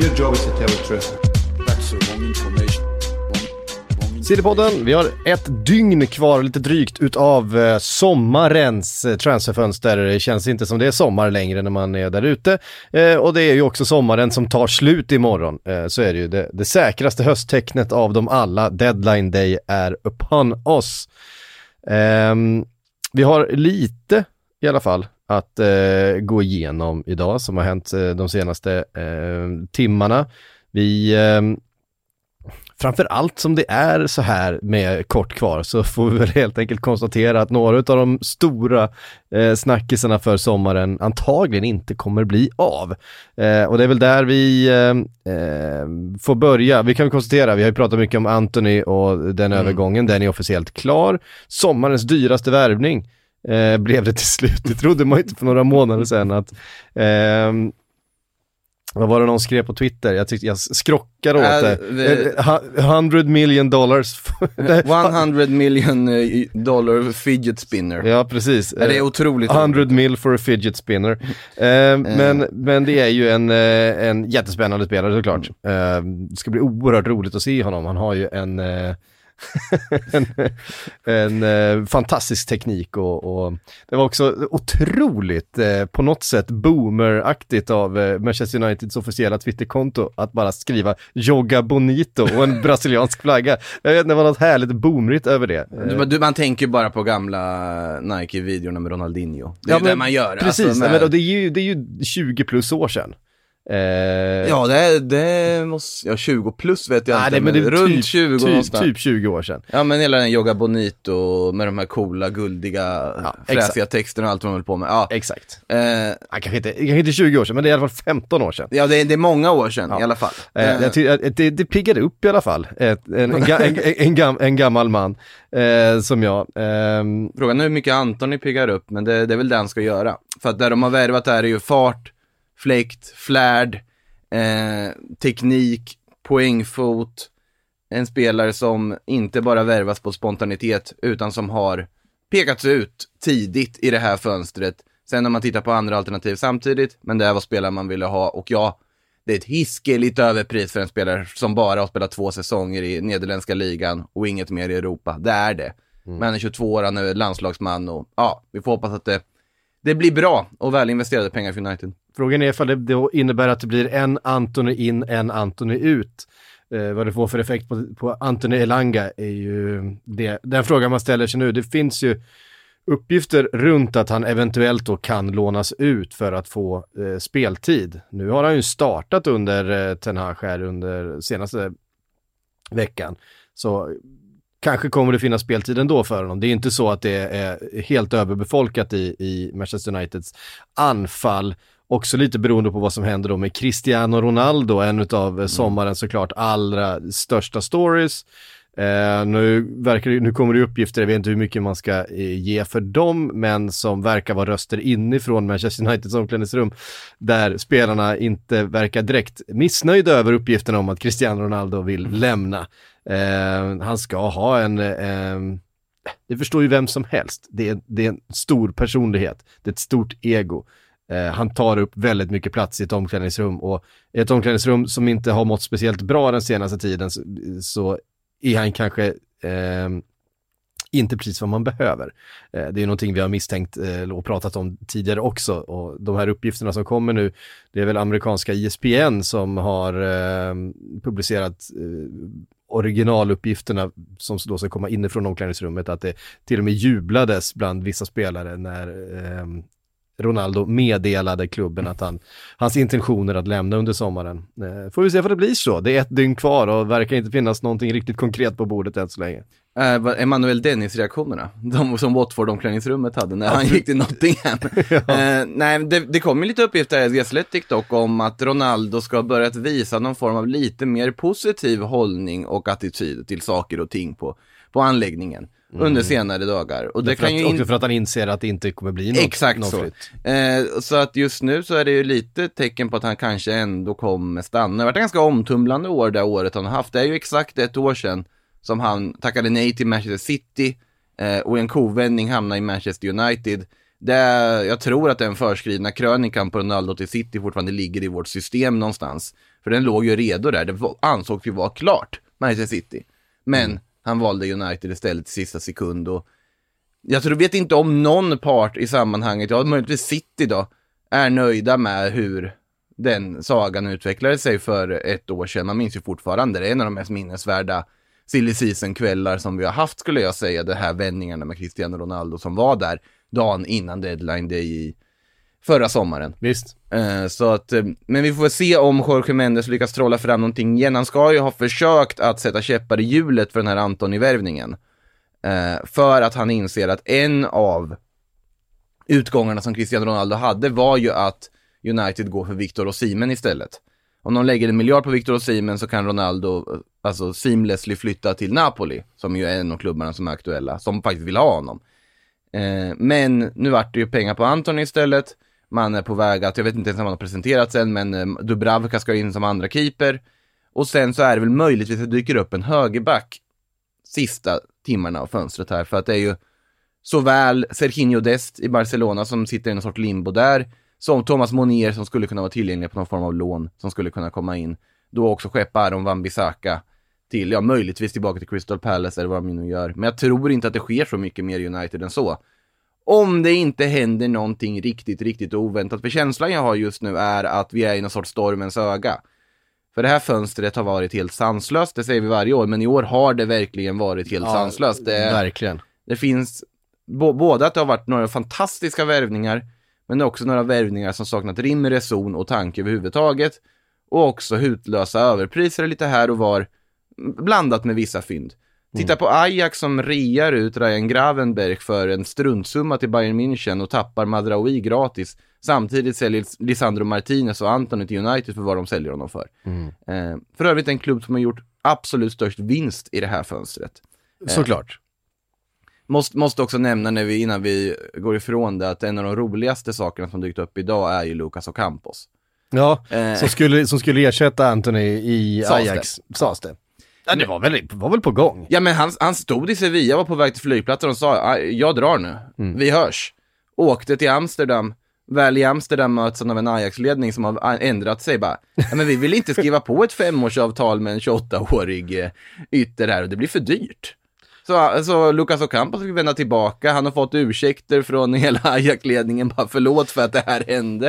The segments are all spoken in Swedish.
Your job is to tell the truth. That's the wrong information. Sillypodden, vi har ett dygn kvar, lite drygt, utav eh, sommarens eh, transferfönster. Det känns inte som det är sommar längre när man är där ute. Eh, och det är ju också sommaren som tar slut imorgon. Eh, så är det ju. Det, det säkraste hösttecknet av dem alla, deadline day, är upon us. Ehm, vi har lite, i alla fall, att eh, gå igenom idag som har hänt eh, de senaste eh, timmarna. Vi ehm, framför allt som det är så här med kort kvar så får vi väl helt enkelt konstatera att några av de stora eh, snackisarna för sommaren antagligen inte kommer bli av. Eh, och det är väl där vi eh, eh, får börja. Vi kan konstatera, vi har ju pratat mycket om Anthony och den övergången, den är officiellt klar. Sommarens dyraste värvning eh, blev det till slut. Det trodde man ju inte för några månader sedan att ehm, vad var det någon skrev på Twitter? Jag tyckte jag skrockade åt Äh, det. det- Eh, 100 million dollars. 100 million eh, dollar fidget spinner. ja, precis. Ja, det är otroligt 100 mil for a fidget spinner. Eh, men, men det är ju en, eh, en jättespännande spelare såklart. Eh, det ska bli oerhört roligt att se honom. Han har ju en, eh, en, en eh, fantastisk teknik och, och det var också otroligt eh, på något sätt boomeraktigt av eh, Manchester Uniteds officiella Twitterkonto att bara skriva Joga Bonito och en brasiliansk flagga. Jag vet inte, det var något härligt boomerigt över det. Eh, Du, man tänker bara på gamla Nike-videorna med Ronaldinho. Det är Ja, ju det men man gör. Precis, alltså, Nej, med- men, och det, är ju, det är ju 20 plus år sedan. Eh, Ja, det, det måste, ja 20 plus vet jag nej, inte, men det är runt typ, 20 typ, någonstans. typ 20 år sedan. Ja men hela den Yoga Bonito med de här coola, guldiga, fräsiga exakt. texterna och allt vad man höll på med. Ja, Exakt. eh, Ja, kanske, inte, kanske inte 20 år sedan, men det är i alla fall 15 år sedan. ja det, är- det är många år sedan i alla fall. Eh, Eh, jag ty- det, det piggade upp i alla fall. Ett, en, en, en, en, gam, en gammal man eh, som jag. Ehm, Frågan är hur mycket Antoni piggar upp, men det, det är väl det han ska göra. För att det de har värvat är ju fart, fläkt, flärd, eh, teknik, poängfot. En spelare som inte bara värvas på spontanitet, utan som har pekats ut tidigt i det här fönstret. Sen när man tittar på andra alternativ samtidigt, men det är vad spelare man ville ha. Och ja, det är ett hiskeligt överpris för en spelare som bara har spelat två säsonger i nederländska ligan och inget mer i Europa. Det är det. Men han är 22 år, han är landslagsman och ja, vi får hoppas att det, det blir bra och väl investerade pengar för United. frågan är ifall det då innebär att det blir en Antoni in, en Antoni ut. Eh, vad det får för effekt på, på Antoni Elanga är ju det, den frågan man ställer sig nu. Det finns ju uppgifter runt att han eventuellt då kan lånas ut för att få eh, speltid. Nu har han ju startat under eh, Ten Hag här under senaste veckan. Så kanske kommer det finnas speltid ändå för honom. Det är inte så att det är helt överbefolkat i, i Manchester Uniteds anfall. Också lite beroende på vad som händer då med Cristiano Ronaldo, en av sommarens såklart allra största stories. Eh, nu, verkar, nu kommer det uppgifter, jag vet inte hur mycket man ska eh, ge för dem, men som verkar vara röster inifrån Manchester Uniteds omklädningsrum, där spelarna inte verkar direkt missnöjda över uppgifterna om att Cristiano Ronaldo vill lämna. Eh, han ska ha en, eh, det förstår ju vem som helst, det är, det är en stor personlighet, det är ett stort ego. Eh, han tar upp väldigt mycket plats i ett omklädningsrum och i ett omklädningsrum som inte har mått speciellt bra den senaste tiden så, så är han kanske eh, inte precis vad man behöver. Eh, det är någonting vi har misstänkt eh, och pratat om tidigare också och de här uppgifterna som kommer nu, det är väl amerikanska ISPN som har ehm, publicerat eh, originaluppgifterna som då ska komma inifrån omklädningsrummet, att det till och med jublades bland vissa spelare när eh, Ronaldo meddelade klubben att han, hans intentioner att lämna under sommaren. Eh, får vi se vad det blir så. Det är ett dygn kvar och verkar inte finnas någonting riktigt konkret på bordet än så länge. Vad- Emanuel Dennis-reaktionerna, de som Watford omklädningsrummet hade när han gick till Nottingham. eh, nej, det, det kom ju lite uppgifter i Athletic dock om att Ronaldo ska ha börjat visa någon form av lite mer positiv hållning och attityd till saker och ting på, på anläggningen under senare dagar. Och det kan att, ju in... också för att han inser att det inte kommer bli något, Exakt något så. flytt. Eh, så att just nu så är det ju lite tecken på att han kanske ändå kommer stanna. Det har varit ett ganska omtumlande år det året han har haft. Det är ju exakt ett år sedan som han tackade nej till Manchester City eh, och en kovändning hamnade i Manchester United. Det är, jag tror att den förskrivna krönikan på Ronaldo till City fortfarande ligger i vårt system någonstans. För den låg ju redo där, det ansågs ju vara klart, Manchester City. Men han valde United istället i sista sekund och jag tror, vet inte om någon part i sammanhanget, ja möjligtvis City då, är nöjda med hur den sagan utvecklade sig för ett år sedan. Man minns ju fortfarande, det är en av de mest minnesvärda silly season-kvällar som vi har haft skulle jag säga, de här vändningarna med Cristiano Ronaldo som var där dagen innan deadline day i förra sommaren. Visst. Eh, så att, eh, men vi får väl se om Jorge Mendes lyckas trolla fram någonting igen. Han ska ju ha försökt att sätta käppar i hjulet för den här Antoni-värvningen. Eh, för att han inser att en av utgångarna som Cristiano Ronaldo hade var ju att United går för Victor Osimhen istället. Om de lägger en miljard på Victor Osimhen så kan Ronaldo alltså seamlessly flytta till Napoli, som ju är en av klubbarna som är aktuella, som faktiskt vill ha honom. Men nu vart det ju pengar på Anton istället. Man är på väg att, jag vet inte ens om han har presenterats än, men eh, Dubravka ska in som andra keeper. Och sen så är det väl möjligtvis att det dyker upp en högerback sista timmarna av fönstret här, för att det är ju såväl Serginho Dest i Barcelona som sitter i någon sorts limbo där, som Thomas Monier som skulle kunna vara tillgänglig på någon form av lån, som skulle kunna komma in. Då också skeppa Aron Wan-Bissaka till, ja möjligtvis tillbaka till Crystal Palace eller vad de nu gör. Men jag tror inte att det sker så mycket mer i United än så. Om det inte händer någonting riktigt, riktigt oväntat. För känslan jag har just nu är att vi är i någon sorts stormens öga. För det här fönstret har varit helt sanslöst, det säger vi varje år, men i år har det verkligen varit helt Ja, sanslöst. Det, Verkligen. det finns både att det har varit några fantastiska värvningar, men också några värvningar som saknat rim, reson och tanke överhuvudtaget. Och också hutlösa överpriser lite här och var, blandat med vissa fynd. Titta på Ajax som rear ut Ryan Gravenberg för en struntsumma till Bayern München och tappar Madraoui gratis. Samtidigt säljer Lisandro Martinez och Antoni till United för vad de säljer honom för. Eh, för övrigt en klubb som har gjort absolut störst vinst i det här fönstret. Såklart. Måste, måste också nämna när vi, innan vi går ifrån det, att en av de roligaste sakerna som dykt upp idag är ju Lucas Ocampos. Ja, Eh. som, skulle, som skulle ersätta Anthony i Sades det. Ajax, sades det. Ja, det var väl, var väl på gång. Ja men han, han stod i Sevilla, var på väg till flygplatsen och sa "Ah, jag drar nu, vi hörs. Åkte till Amsterdam, väl i Amsterdam möts han av en Ajax-ledning som har ändrat sig bara. Ja, men vi vill inte skriva på ett femårsavtal med en 28-årig eh, ytter här och det blir för dyrt. Så, så Lucas Ocampos fick vända tillbaka, han har fått ursäkter från hela Ajax-ledningen, bara förlåt för att det här hände.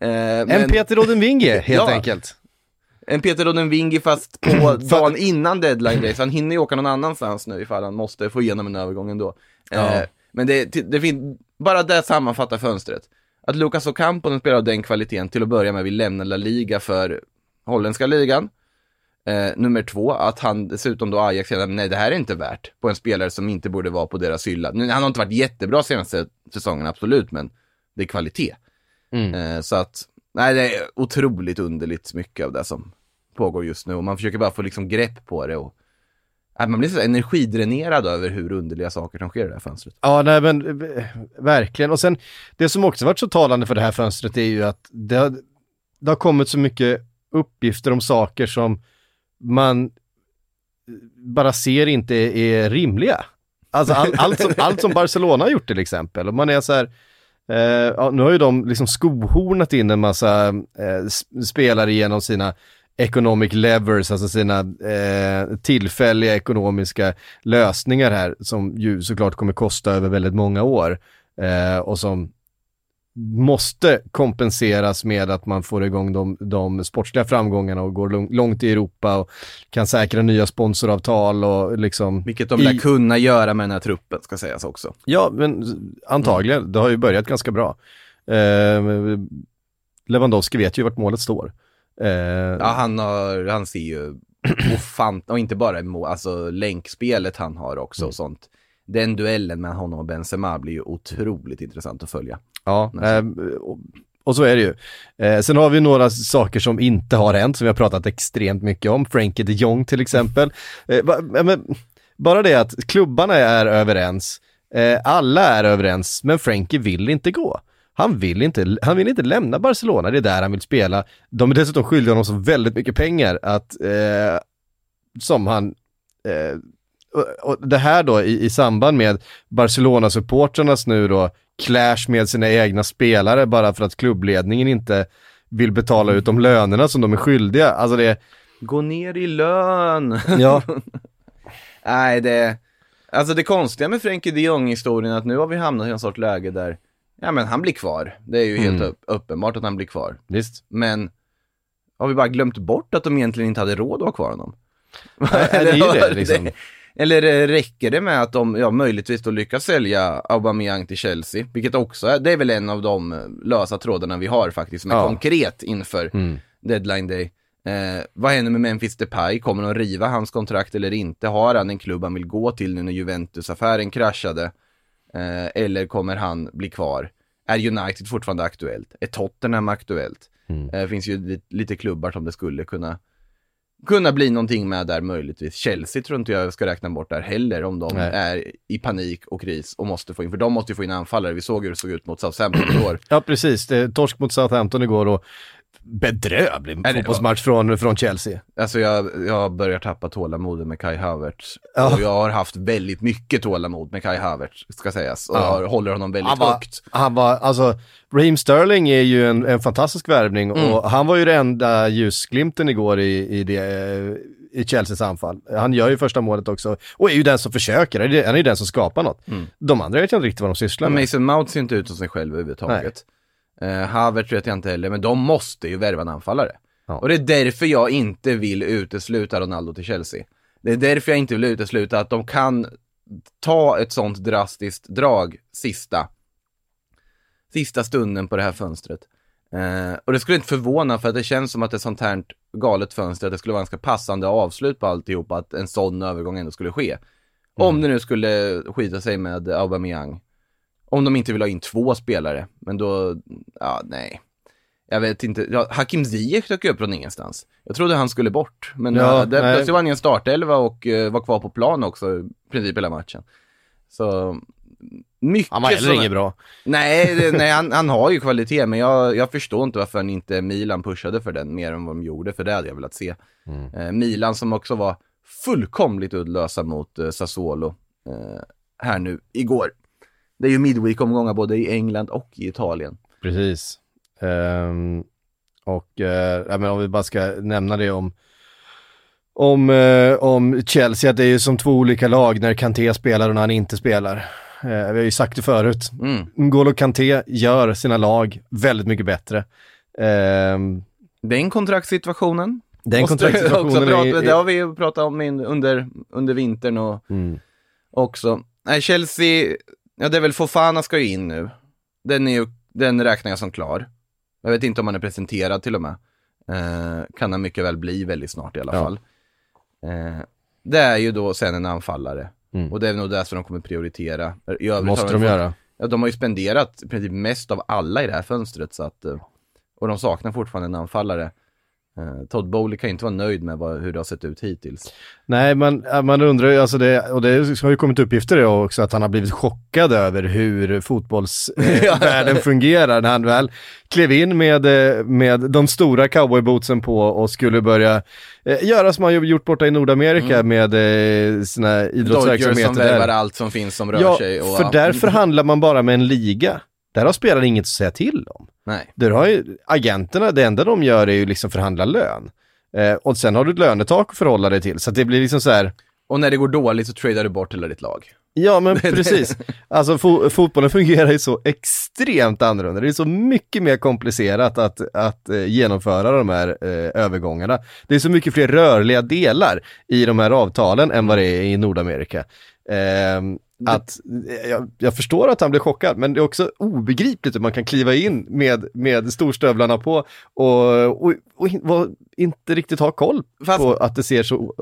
Eh, En men- Peter Rodenvinge, helt Ja. enkelt. En Peter Rodenvingi fast på dagen innan deadline day, så han hinner ju åka någon annanstans nu ifall han måste få igenom en övergång ändå. Ja. Eh, men det, det finns, bara det sammanfattar fönstret. Att Lucas Ocampo, en spelare av den kvaliteten, till att börja med vill lämna La Liga för holländska ligan. Eh, nummer två, att han dessutom då Ajax säger, nej det här är inte värt på en spelare som inte borde vara på deras hylla. Nu, han har inte varit jättebra senaste säsongen, absolut, men det är kvalitet. Eh, så att, nej det är otroligt underligt mycket av det som pågår just nu och man försöker bara få liksom grepp på det och man blir så energidränerad över hur underliga saker som sker i det här fönstret. Ja, nej men eh, verkligen. Och sen, det som också varit så talande för det här fönstret är ju att det har, det har kommit så mycket uppgifter om saker som man eh, bara ser inte är rimliga. Alltså all, allt, som, allt som Barcelona har gjort till exempel. Och man är så här, eh, ja, nu har ju de liksom skohornat in en massa eh, spelare genom sina economic levers, alltså sina eh, tillfälliga ekonomiska lösningar här som ju såklart kommer kosta över väldigt många år eh, och som måste kompenseras med att man får igång de, de sportsliga framgångarna och går lång, långt i Europa och kan säkra nya sponsoravtal och liksom... Vilket de lär kunna göra med den här truppen, ska sägas också. Ja, men antagligen. Mm. Det har ju börjat ganska bra. Eh, Lewandowski vet ju vart målet står. Eh, ja, han, har, han ser ju ofant, och inte bara mål, alltså länkspelet han har också mm. och sånt. Den duellen med honom och Benzema blir ju otroligt intressant att följa. Ja, eh, och, och så är det ju. Eh, sen har vi några saker som inte har hänt, som vi har pratat extremt mycket om. Frankie de Jong till exempel. Eh, ba, bara det att klubbarna är överens, eh, alla är överens, men Frankie vill inte gå. Han vill inte, han vill inte lämna Barcelona, det är där han vill spela. De är dessutom skyldiga honom så väldigt mycket pengar att, eh, som han, eh, och, det här då i, i samband med Barcelona-supportrarnas nu då clash med sina egna spelare bara för att klubbledningen inte vill betala ut de lönerna som de är skyldiga. Alltså det... Gå ner i lön! Ja. Nej, det... Alltså det konstiga med Frenkie de Jong-historien är att nu har vi hamnat i en sorts läge där, ja men han blir kvar. Det är ju helt mm. uppenbart att han blir kvar. Visst. Men har vi bara glömt bort att de egentligen inte hade råd att ha kvar honom? Nej, det är ju det liksom. Eller eh, räcker det med att de, ja möjligtvis då lyckas sälja Aubameyang till Chelsea, vilket också är, det är väl en av de eh, lösa trådarna vi har faktiskt, som är ja. konkret inför mm. deadline day. Eh, vad händer med Memphis Depay? Kommer de riva hans kontrakt eller inte? Har han en klubb han vill gå till nu när Juventus-affären kraschade? Eh, eller kommer han bli kvar? Är United fortfarande aktuellt? Är Tottenham aktuellt? Mm. Eh, finns ju lite klubbar som det skulle kunna kunna bli någonting med där möjligtvis. Chelsea tror inte jag ska räkna bort där heller om de Nej. är i panik och kris och måste få in, för de måste ju få in anfallare. Vi såg hur det såg ut mot Southampton igår. Ja, precis. Det, torsk mot Southampton igår och bedrövlig fotbollsmatch från, från Chelsea. Alltså jag, jag börjar tappa tålamodet med Kai Havertz. Ja. Och jag har haft väldigt mycket tålamod med Kai Havertz, ska sägas. Och ja. håller honom väldigt han var, högt. Han var, alltså, Raheem Sterling är ju en, en fantastisk värvning mm. och han var ju den enda ljusglimten igår i, i, det, i Chelseas anfall. Han gör ju första målet också och är ju den som försöker, han är ju den som skapar något. Mm. De andra vet jag inte riktigt vad de sysslar med. Mason Mount ser inte ut som sig själv överhuvudtaget. Nej. Eh, Havertz vet jag inte heller, men de måste ju värva en anfallare. Ja. Och det är därför jag inte vill utesluta Ronaldo till Chelsea. Det är därför jag inte vill utesluta att de kan ta ett sånt drastiskt drag sista, sista stunden på det här fönstret. Eh, och det skulle inte förvåna för att det känns som att ett sånt här galet fönster, att det skulle vara ganska passande avslut på alltihop, att en sån övergång ändå skulle ske. Mm. Om det nu skulle skita sig med Aubameyang. Om de inte vill ha in två spelare, men då, ja nej. Jag vet inte, ja, Hakim Ziyech dök upp från ingenstans. Jag trodde han skulle bort, men ja, uh, plötsligt var han i en startelva och uh, var kvar på plan också, i princip hela matchen. Så, mycket Han var heller inget bra. Nej, nej han, han, har ju kvalitet, men jag, jag förstår inte varför han inte Milan pushade för den mer än vad de gjorde, för det hade jag velat se. Mm. Uh, Milan som också var fullkomligt uddlösa mot Sassuolo här nu igår. Det är ju Midweek-omgångar både i England och i Italien. Precis. Um, och uh, ja, men om vi bara ska nämna det om om, uh, om Chelsea, att det är ju som två olika lag när Kanté spelar och när han inte spelar. Uh, vi har ju sagt det förut. Mm. N'Golo Kanté gör sina lag väldigt mycket bättre. Uh, Den kontraktssituationen. Den kontraktssituationen prata, är, Det har vi pratat om under, under vintern och mm. också. Nej, Chelsea Ja, det är väl Fofana ska ju in nu. Den, är ju, den räknar jag som klar. Jag vet inte om han är presenterad till och med. Eh, kan han mycket väl bli väldigt snart i alla ja. fall. Eh, det är ju då sen en anfallare. Mm. Och det är nog det som de kommer prioritera. I Måste de, de göra. Ja, de har ju spenderat i princip mest av alla i det här fönstret. Så att, eh, och de saknar fortfarande en anfallare. Uh, Todd Bowley kan inte vara nöjd med vad, hur det har sett ut hittills. Nej, man, man undrar ju, alltså det, och det har ju kommit uppgifter också, att han har blivit chockad över hur fotbollsvärlden eh, fungerar när han väl klev in med, eh, med de stora cowboybootsen på och skulle börja eh, göra som han gjort borta i Nordamerika mm. med eh, sina idrottsverksamheter. Dodgers som värvar allt som finns som rör ja, sig. Och, för där förhandlar man bara med en liga. Där har spelaren inget att säga till om. Nej. Där har ju agenterna, det enda de gör är ju liksom förhandla lön. Eh, och sen har du ett lönetak att förhålla dig till, så det blir liksom så här, Och när det går dåligt så tradar du bort hela ditt lag. Ja men precis. Alltså fo fotbollen fungerar ju så extremt annorlunda. Det är så mycket mer komplicerat att, att eh, genomföra de här eh, övergångarna. Det är så mycket fler rörliga delar i de här avtalen än vad det är i Nordamerika. Ehm, att, eh, jag, jag förstår att han blir chockad, men det är också obegripligt hur man kan kliva in med, med storstövlarna på och, och, och, och inte riktigt ha koll Fast- på att det ser så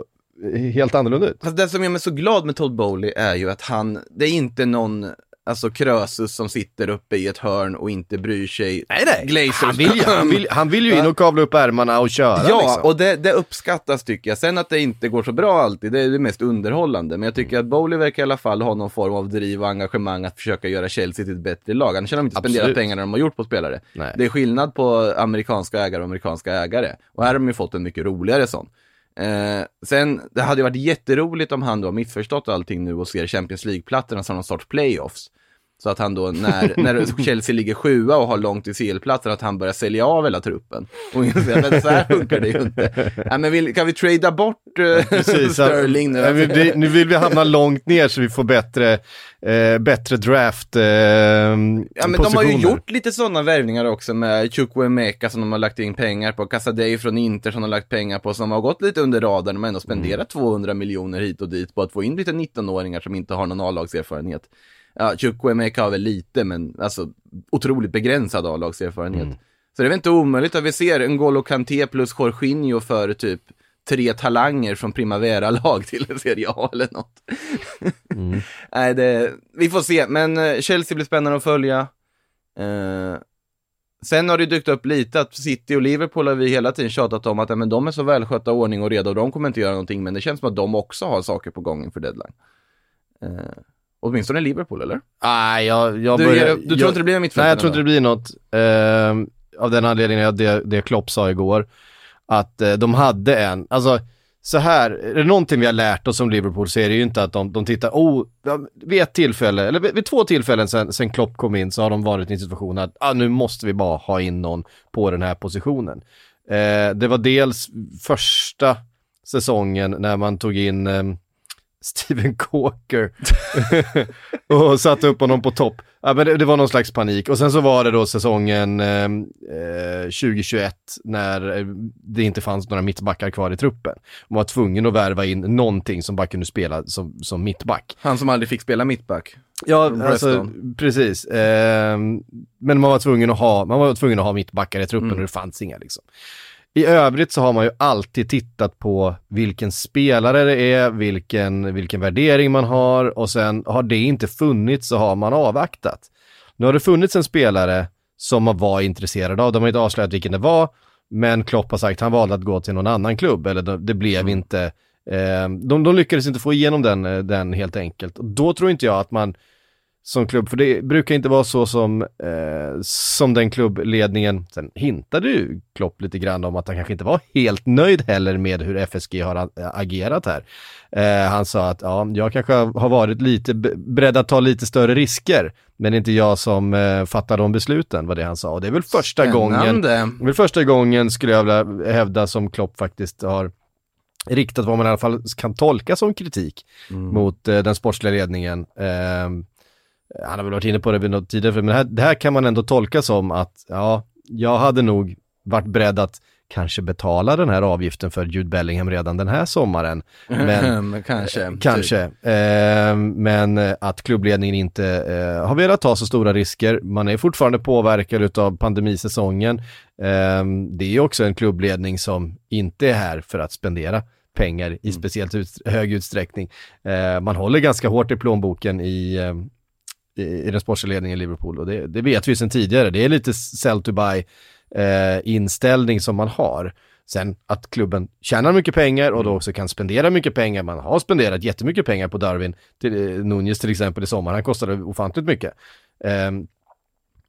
eh, helt annorlunda ut. Fast det som gör mig så glad med Todd Bowley är ju att han, det är inte någon, alltså krösus som sitter uppe i ett hörn och inte bryr sig. Nej, nej. Glazers. Han vill, ju, han, vill, han vill ju in och kavla upp ärmarna och köra. Ja, liksom. och det, det uppskattas tycker jag. Sen att det inte går så bra alltid, det är det mest underhållande. Men jag tycker att Bowley verkar i alla fall ha någon form av driv och engagemang att försöka göra Chelsea till ett bättre lag. Annars har de inte Absolut. spenderat pengarna de har gjort på spelare. Nej. Det är skillnad på amerikanska ägare och amerikanska ägare. Och här har de ju fått en mycket roligare sån. Eh, sen, det hade ju varit jätteroligt om han då har missförstått allting nu och ser Champions League-plattorna som någon sorts playoffs. Så att han då, när, när Chelsea ligger sjua och har långt till CL-platsen, att han börjar sälja av hela truppen. Och inser att så här funkar det ju inte. Ja, men vill, kan vi trada bort eh, Precis, Sterling nu? ja, vi- nu vill vi hamna långt ner så vi får bättre, eh, bättre draft eh, Ja men de har ju positioner. gjort lite sådana värvningar också med Chukwuemeka som de har lagt in pengar på, Casadei från Inter som de har lagt pengar på, som har gått lite under radarn men ändå spenderat 200 miljoner hit och dit på att få in lite 19-åringar som inte har någon A-lagserfarenhet. Ja, Chukwuemeka har väl lite, men alltså otroligt begränsad A-lagserfarenhet. Så det är väl inte omöjligt att vi ser en Golo Kanté plus Jorginho för typ tre talanger från Primavera-lag till en Serie A eller något. Nej, det, vi får se, men eh, Chelsea blir spännande att följa. Eh, sen har det dykt upp lite att City och Liverpool har vi hela tiden tjatat om att ja, men de är så välskötta, ordning och reda och de kommer inte göra någonting, men det känns som att de också har saker på gång inför deadline. Eh, åtminstone Liverpool, eller? Nej, jag, jag Du börjar, ger- du tror jag, inte det blir en mittfältare Nej, jag tror inte det blir något. ehm, av den anledningen att det, det Klopp sa igår, att eh, de hade en, alltså så här, är det någonting vi har lärt oss om Liverpool så är det ju inte att de, de tittar, oh, vid ett tillfälle, eller vid, vid två tillfällen sen, sen Klopp kom in så har de varit i en situation att, ah, nu måste vi bara ha in någon på den här positionen. Eh, det var dels första säsongen när man tog in ehm, Steven Coker och satte upp honom på topp. Ja, men det, det var någon slags panik. Och sen så var det då säsongen eh, eh, 2021 när eh, det inte fanns några mittbackar kvar i truppen. Man var tvungen att värva in någonting som bara kunde spela som, som mittback. Han som aldrig fick spela mittback. Ja, alltså, precis. Ehm, men man var tvungen att ha, man var tvungen att ha mittbackar i truppen Mm. och det fanns inga liksom. I övrigt så har man ju alltid tittat på vilken spelare det är, vilken, vilken värdering man har och sen har det inte funnits så har man avvaktat. Nu har det funnits en spelare som man var intresserad av, de har inte avslöjat vilken det var, men Klopp har sagt att han valde att gå till någon annan klubb, eller det, blev inte, eh, de, de lyckades inte få igenom den, eh, den helt enkelt. Då tror inte jag att man som klubb, för det brukar inte vara så som, eh, som den klubbledningen, sen hintade ju Klopp lite grann om att han kanske inte var helt nöjd heller med hur FSG har a- agerat här. Eh, han sa att ja, jag kanske har varit lite be- beredd att ta lite större risker, men inte jag som eh, fattar de besluten, var det han sa. Och det är väl första gången, Spännande. det är väl första gången skulle jag vilja hävda som Klopp faktiskt har riktat vad man i alla fall kan tolka som kritik mot eh, den sportsliga ledningen. Ehm, han har väl varit inne på det vid något tidigare, men det här, det här kan man ändå tolka som att, ja, jag hade nog varit beredd att kanske betala den här avgiften för Jude Bellingham redan den här sommaren. Men, Men kanske. typ. kanske. Men eh, att klubbledningen inte eh, har velat ta så stora risker. Man är fortfarande påverkad av pandemisäsongen. Ehm, det är också en klubbledning som inte är här för att spendera pengar i speciellt ut, hög utsträckning. Eh, man håller ganska hårt i plånboken i, eh, i, den sportsliga ledningen i Liverpool och det, det vet vi sedan tidigare. Det är lite sell to buy eh, inställning som man har. Sen att klubben tjänar mycket pengar och då också kan spendera mycket pengar. Man har spenderat jättemycket pengar på Darwin, till, eh, Nunez till exempel i sommar. Han kostade ofantligt mycket. Ehm,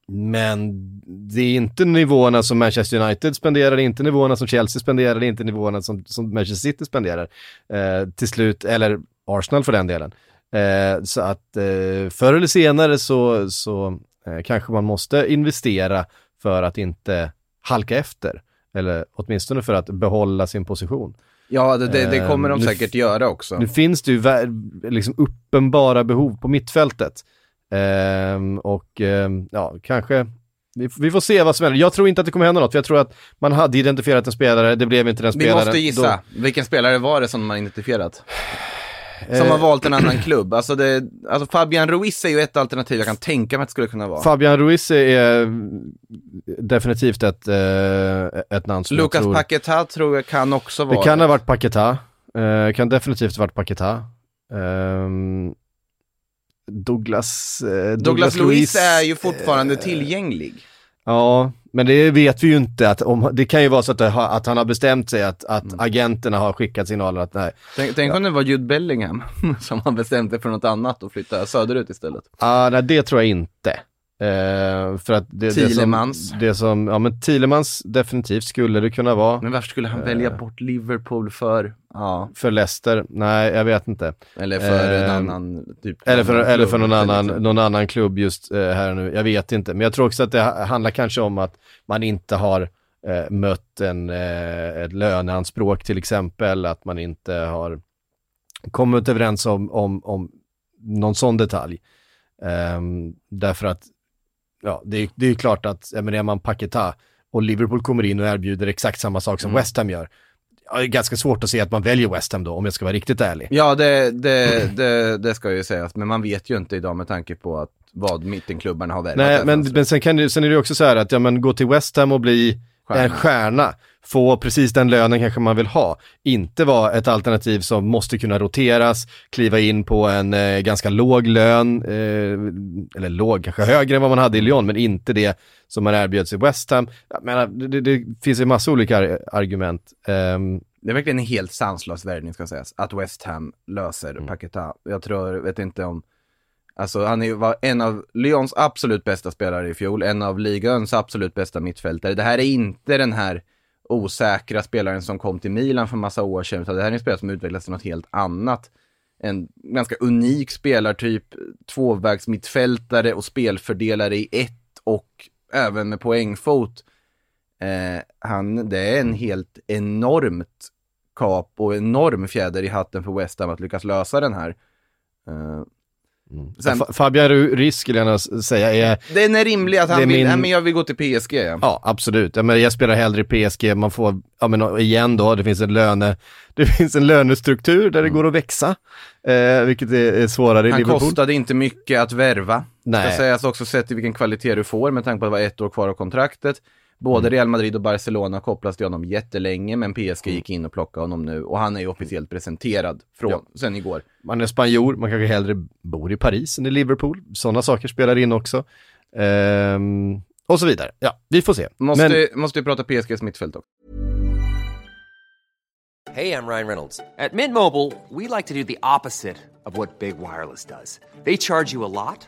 men det är inte nivåerna som Manchester United spenderar, det är inte nivåerna som Chelsea spenderar, det är inte nivåerna som, som Manchester City spenderar. Eh, till slut, eller Arsenal för den delen. Eh, så att eh, förr eller senare så, så eh, kanske man måste investera för att inte halka efter. Eller åtminstone för att behålla sin position. Ja, det, det, det kommer de Eh, nu säkert göra också. Nu finns det ju liksom uppenbara behov på mittfältet. Ehm, och ehm, ja, kanske, vi, vi får se vad som händer. Jag tror inte att det kommer hända något, för jag tror att man hade identifierat en spelare, det blev inte den Vi spelaren. måste gissa. Då- Vilken spelare var det som man identifierat? Som Eh, har valt en annan klubb. Alltså, det, alltså Fabian Ruiz är ju ett alternativ jag kan tänka mig att det skulle kunna vara. Fabian Ruiz är definitivt ett, eh, ett namn som jag Lucas tror... Paquetá tror jag kan också vara Det kan ha varit Paquetá. Eh, kan definitivt ha varit Paquetá. Ehm, Douglas, eh, Douglas Luiz är ju fortfarande tillgänglig. Ja, men det vet vi ju inte. Att om, det kan ju vara så att, har, att han har bestämt sig att, att Mm. agenterna har skickat signaler att nej. Tänk, tänk om det var Jude Bellingham som har bestämt sig för något annat och flytta söderut istället. Ah, nej, det tror jag inte. Eh, för att det, Thielemans. Det som, det som, ja men Thielemans definitivt skulle det kunna vara. Men varför skulle han välja bort Liverpool för, ja, För Leicester? Nej, jag vet inte. eller för en Eh, annan typ Eller för, annan eller för någon, annan, exempel. någon annan klubb just eh, här nu. Jag vet inte. Men jag tror också att det ha- handlar kanske om att man inte har eh, mött en, eh, ett löneanspråk till exempel. Att man inte har kommit överens om, om, om någon sån detalj. Ehm, därför att, ja, det, är- det är ju klart att, jag menar, är man Paquetá och Liverpool kommer in och erbjuder exakt samma sak som Mm. West Ham gör. Ja, det är ganska svårt att se att man väljer West Ham då, om jag ska vara riktigt ärlig. Ja, det, det, det, det ska ju sägas, men man vet ju inte idag med tanke på att vad mittenklubbarna har värvat. Nej, men, men sen, kan sen är det också så här att ja, men gå till West Ham och bli Stjärna. en stjärna, få precis den lönen kanske man vill ha. Inte vara ett alternativ som måste kunna roteras, kliva in på en eh, ganska låg lön, eh, eller låg, kanske högre än vad man hade i Lyon, men inte det som man erbjöds i West Ham. Menar, det, det, finns ju massa olika ar- argument. Ehm, Det är verkligen en helt sanslös värvning ska sägas, att West Ham löser Mm. Paquetá. Jag tror, vet inte om, alltså han är, var en av Lyons absolut bästa spelare i fjol, en av ligans absolut bästa mittfältare. Det här är inte den här osäkra spelaren som kom till Milan för massa år sedan, utan det här är en spelare som utvecklats till något helt annat. En ganska unik spelartyp, tvåvägsmittfältare och spelfördelare i ett och även med poängfot. Eh, han, det är en helt enormt kap och enorm fjäder i hatten för West Ham att lyckas lösa den här. Eh, sen, Fa- Fabian Ru- Ruiz skulle jag säga är den är rimlig att det han vill, min- nej men jag vill gå till PSG. Ja. Ja, absolut. Ja, men jag spelar hellre i PSG, man får, ja men igen då, det finns en löne, det finns en lönestruktur där det går att växa, eh, vilket är, är svårare i Han Liverpool. kostade inte mycket att värva. Nej. Ska sägas också sett till vilken kvalitet du får med tanke på att det var ett år kvar av kontraktet. Både Mm. Real Madrid och Barcelona kopplas till honom jättelänge, men PSG gick in och plockade honom nu och han är ju officiellt presenterad från, Ja. sen igår. Man är spanjor, man kanske hellre bor i Paris än i Liverpool. Sådana saker spelar in också. Ehm, och så vidare. Ja, vi får se. Måste, Men, måste vi prata PSGs mittfält också. Hey, I'm Ryan Reynolds. At Mint Mobile, we like to do the opposite of what Big Wireless does. They charge you a lot,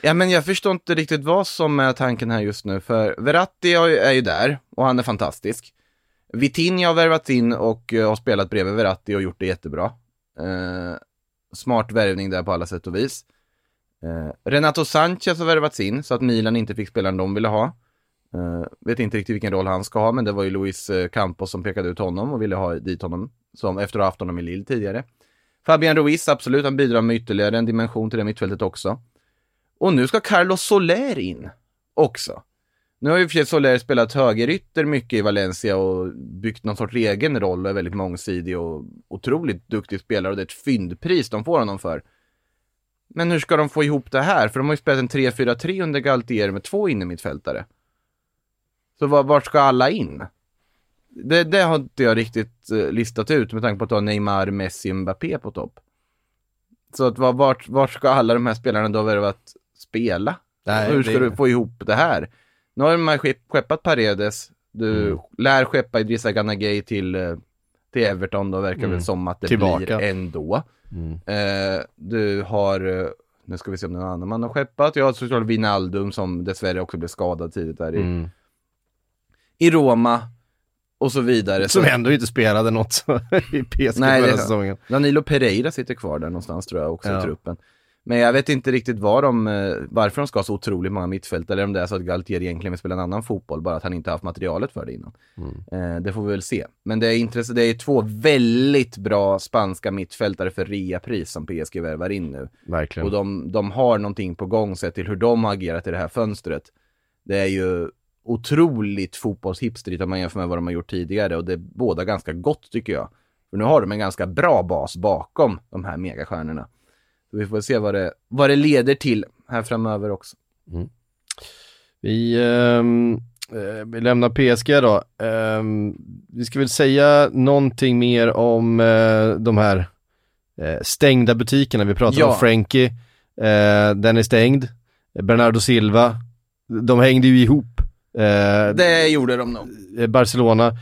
Ja, men jag förstår inte riktigt vad som är tanken här just nu, för Verratti är ju där och han är fantastisk. Vitinha har värvat in och eh, har spelat bredvid Verratti och gjort det jättebra. Eh, smart värvning där på alla sätt och vis. Eh, Renato Sanchez har värvats in så att Milan inte fick spelaren de ville ha. Eh, vet inte riktigt vilken roll han ska ha, men det var ju Luis eh, Campos som pekade ut honom och ville ha dit honom, som efter att ha haft honom i Lille tidigare. Fabian Ruiz, absolut, han bidrar med ytterligare en dimension till det mittfältet också. Och nu ska Carlos Soler in också. Nu har ju i och för sig Soler spelat högerytter mycket i Valencia och byggt någon sorts egen roll och är väldigt mångsidig och otroligt duktig spelare och det är ett fyndpris de får honom för. Men hur ska de få ihop det här? För de har ju spelat en 3-4-3 under Galtier med två innermittfältare. Så var, vart ska alla in? Det, det har inte jag riktigt eh, listat ut med tanke på att du har Neymar, Messi, och Mbappé på topp. Så att var, vart, vart ska alla de här spelarna då värvat spela? Nej, Hur ska det- du få ihop det här? Nu har man skepp- skeppat Paredes, Du Mm. lär skeppa Idrissa Ganagay till, eh, till Everton, då verkar Mm. väl som att det Tillbaka. blir ändå. Mm. Eh, du har, eh, nu ska vi se om det är någon annan man har skeppat. Jag har såklart Wijnaldum som dessvärre också blev skadad tidigt där i, Mm. i Roma. Och så vidare. Som så, ändå inte spelade något i PSG Nej, förra säsongen. Danilo Pereira sitter kvar där någonstans tror jag också Ja. i truppen. Men jag vet inte riktigt vad de, eh, varför de ska ha så otroligt många mittfält eller om det är så att Galtier egentligen vill spela en annan fotboll, bara att han inte haft materialet för det innan. Eh, det får vi väl se. Men det är, intresse, det är två väldigt bra spanska mittfältare för reapris som PSG värvar in nu. Verkligen. Och de, de har någonting på gång sett till hur de har agerat i det här fönstret. Det är ju otroligt fotbollshipsterigt om man jämför med vad de har gjort tidigare och det är båda ganska gott tycker jag. För nu har de en ganska bra bas bakom de här megastjärnorna. Så vi får se vad det, vad det leder till här framöver också. Vi, ehm, eh, vi lämnar PSG då. Ehm, vi ska väl säga någonting mer om eh, de här eh, stängda butikerna. Vi pratade Ja. om Frankie, eh, den är stängd. Bernardo Silva, de hängde ju ihop. Det gjorde de nog. Barcelona.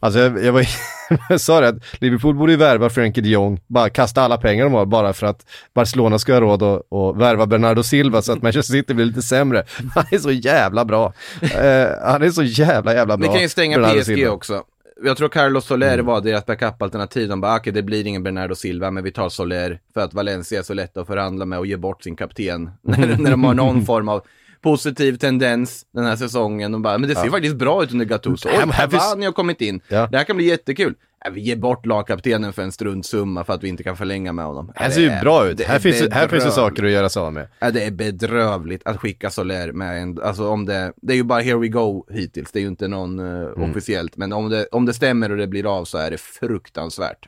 Alltså jag, jag, var, jag sa det att Liverpool borde ju värva Frankie de Jong, bara kasta alla pengar de har bara för att Barcelona ska ha råd att, att värva Bernardo Silva så att Manchester City blir lite sämre. Han är så jävla bra. Eh, han är så jävla jävla bra. kan ju stänga Bernardo PSG Silva. också. Jag tror Carlos Soler var deras backup-alternativ. De bara, okej det blir ingen Bernardo Silva, men vi tar Soler för att Valencia är så lätt att förhandla med och ge bort sin kapten. när, när de har någon form av positiv tendens den här säsongen. De bara, men det ser Ja. faktiskt bra ut under Gattuso. Oj, Cavani har kommit in. Ja. Det här kan bli jättekul. Ja, vi ger bort lagkaptenen för en struntsumma för att vi inte kan förlänga med honom. Det här ser ju bra ut. Här är finns, här finns det saker att göra sig av med. Ja, det är bedrövligt att skicka Soler med en, alltså om det, det är ju bara here we go hittills, det är ju inte någon eh, Mm. officiellt, men om det, om det stämmer och det blir av så är det fruktansvärt.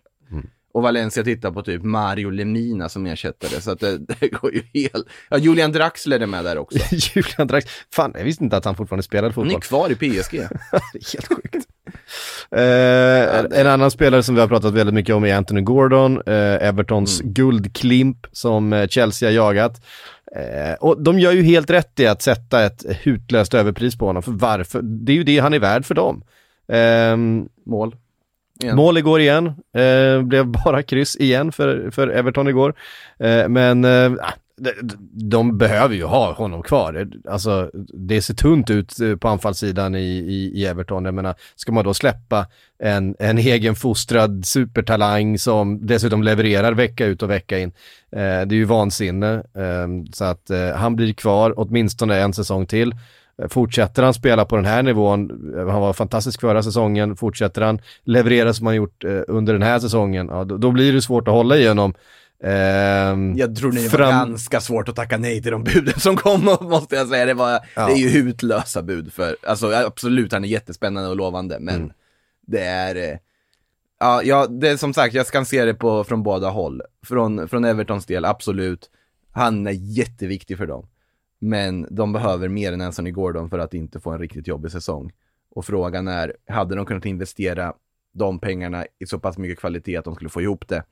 Och Valencia tittar på typ Mario Lemina som ersättare, så att det, det går ju helt... Ja, Julian Draxler är med där också. Julian Drax, fan jag visste inte att han fortfarande spelade Han är fotboll. kvar i PSG. Helt sjukt. Eh, en annan spelare som vi har pratat väldigt mycket om är Anthony Gordon, eh, Evertons Mm. guldklimp som eh, Chelsea har jagat. Eh, och de gör ju helt rätt i att sätta ett hutlöst överpris på honom, för varför? Det är ju det han är värd för dem. Ehm, Mål. Igen. Mål igår igen, eh, blev bara kryss igen för, för Everton igår. Eh, men eh, ah, de, de behöver ju ha honom kvar. Eh, alltså det ser tunt ut eh, på anfallssidan i, i, i Everton. Jag menar, ska man då släppa en, en egenfostrad supertalang som dessutom levererar vecka ut och vecka in. Eh, det är ju vansinne. Eh, så att eh, han blir kvar åtminstone en säsong till. Eh, Fortsätter han spela på den här nivån, eh, han var fantastisk förra säsongen, fortsätter han leverera som han gjort eh, under den här säsongen, ja, då, då blir det svårt att hålla igenom. Ehm, Jag tror det var fram- ganska svårt att tacka nej till de buden som kom, måste jag säga. Det, var, Ja. det är ju hutlösa bud för, alltså absolut, han är jättespännande och lovande, men Mm. det är, eh, ja, ja, det är som sagt, jag kan se det på, från båda håll. Från, från Evertons del, absolut, han är jätteviktig för dem. Men de behöver mer än Anthony Gordon för att inte få en riktigt jobbig säsong. Och frågan är, hade de kunnat investera de pengarna i så pass mycket kvalitet att de skulle få ihop det?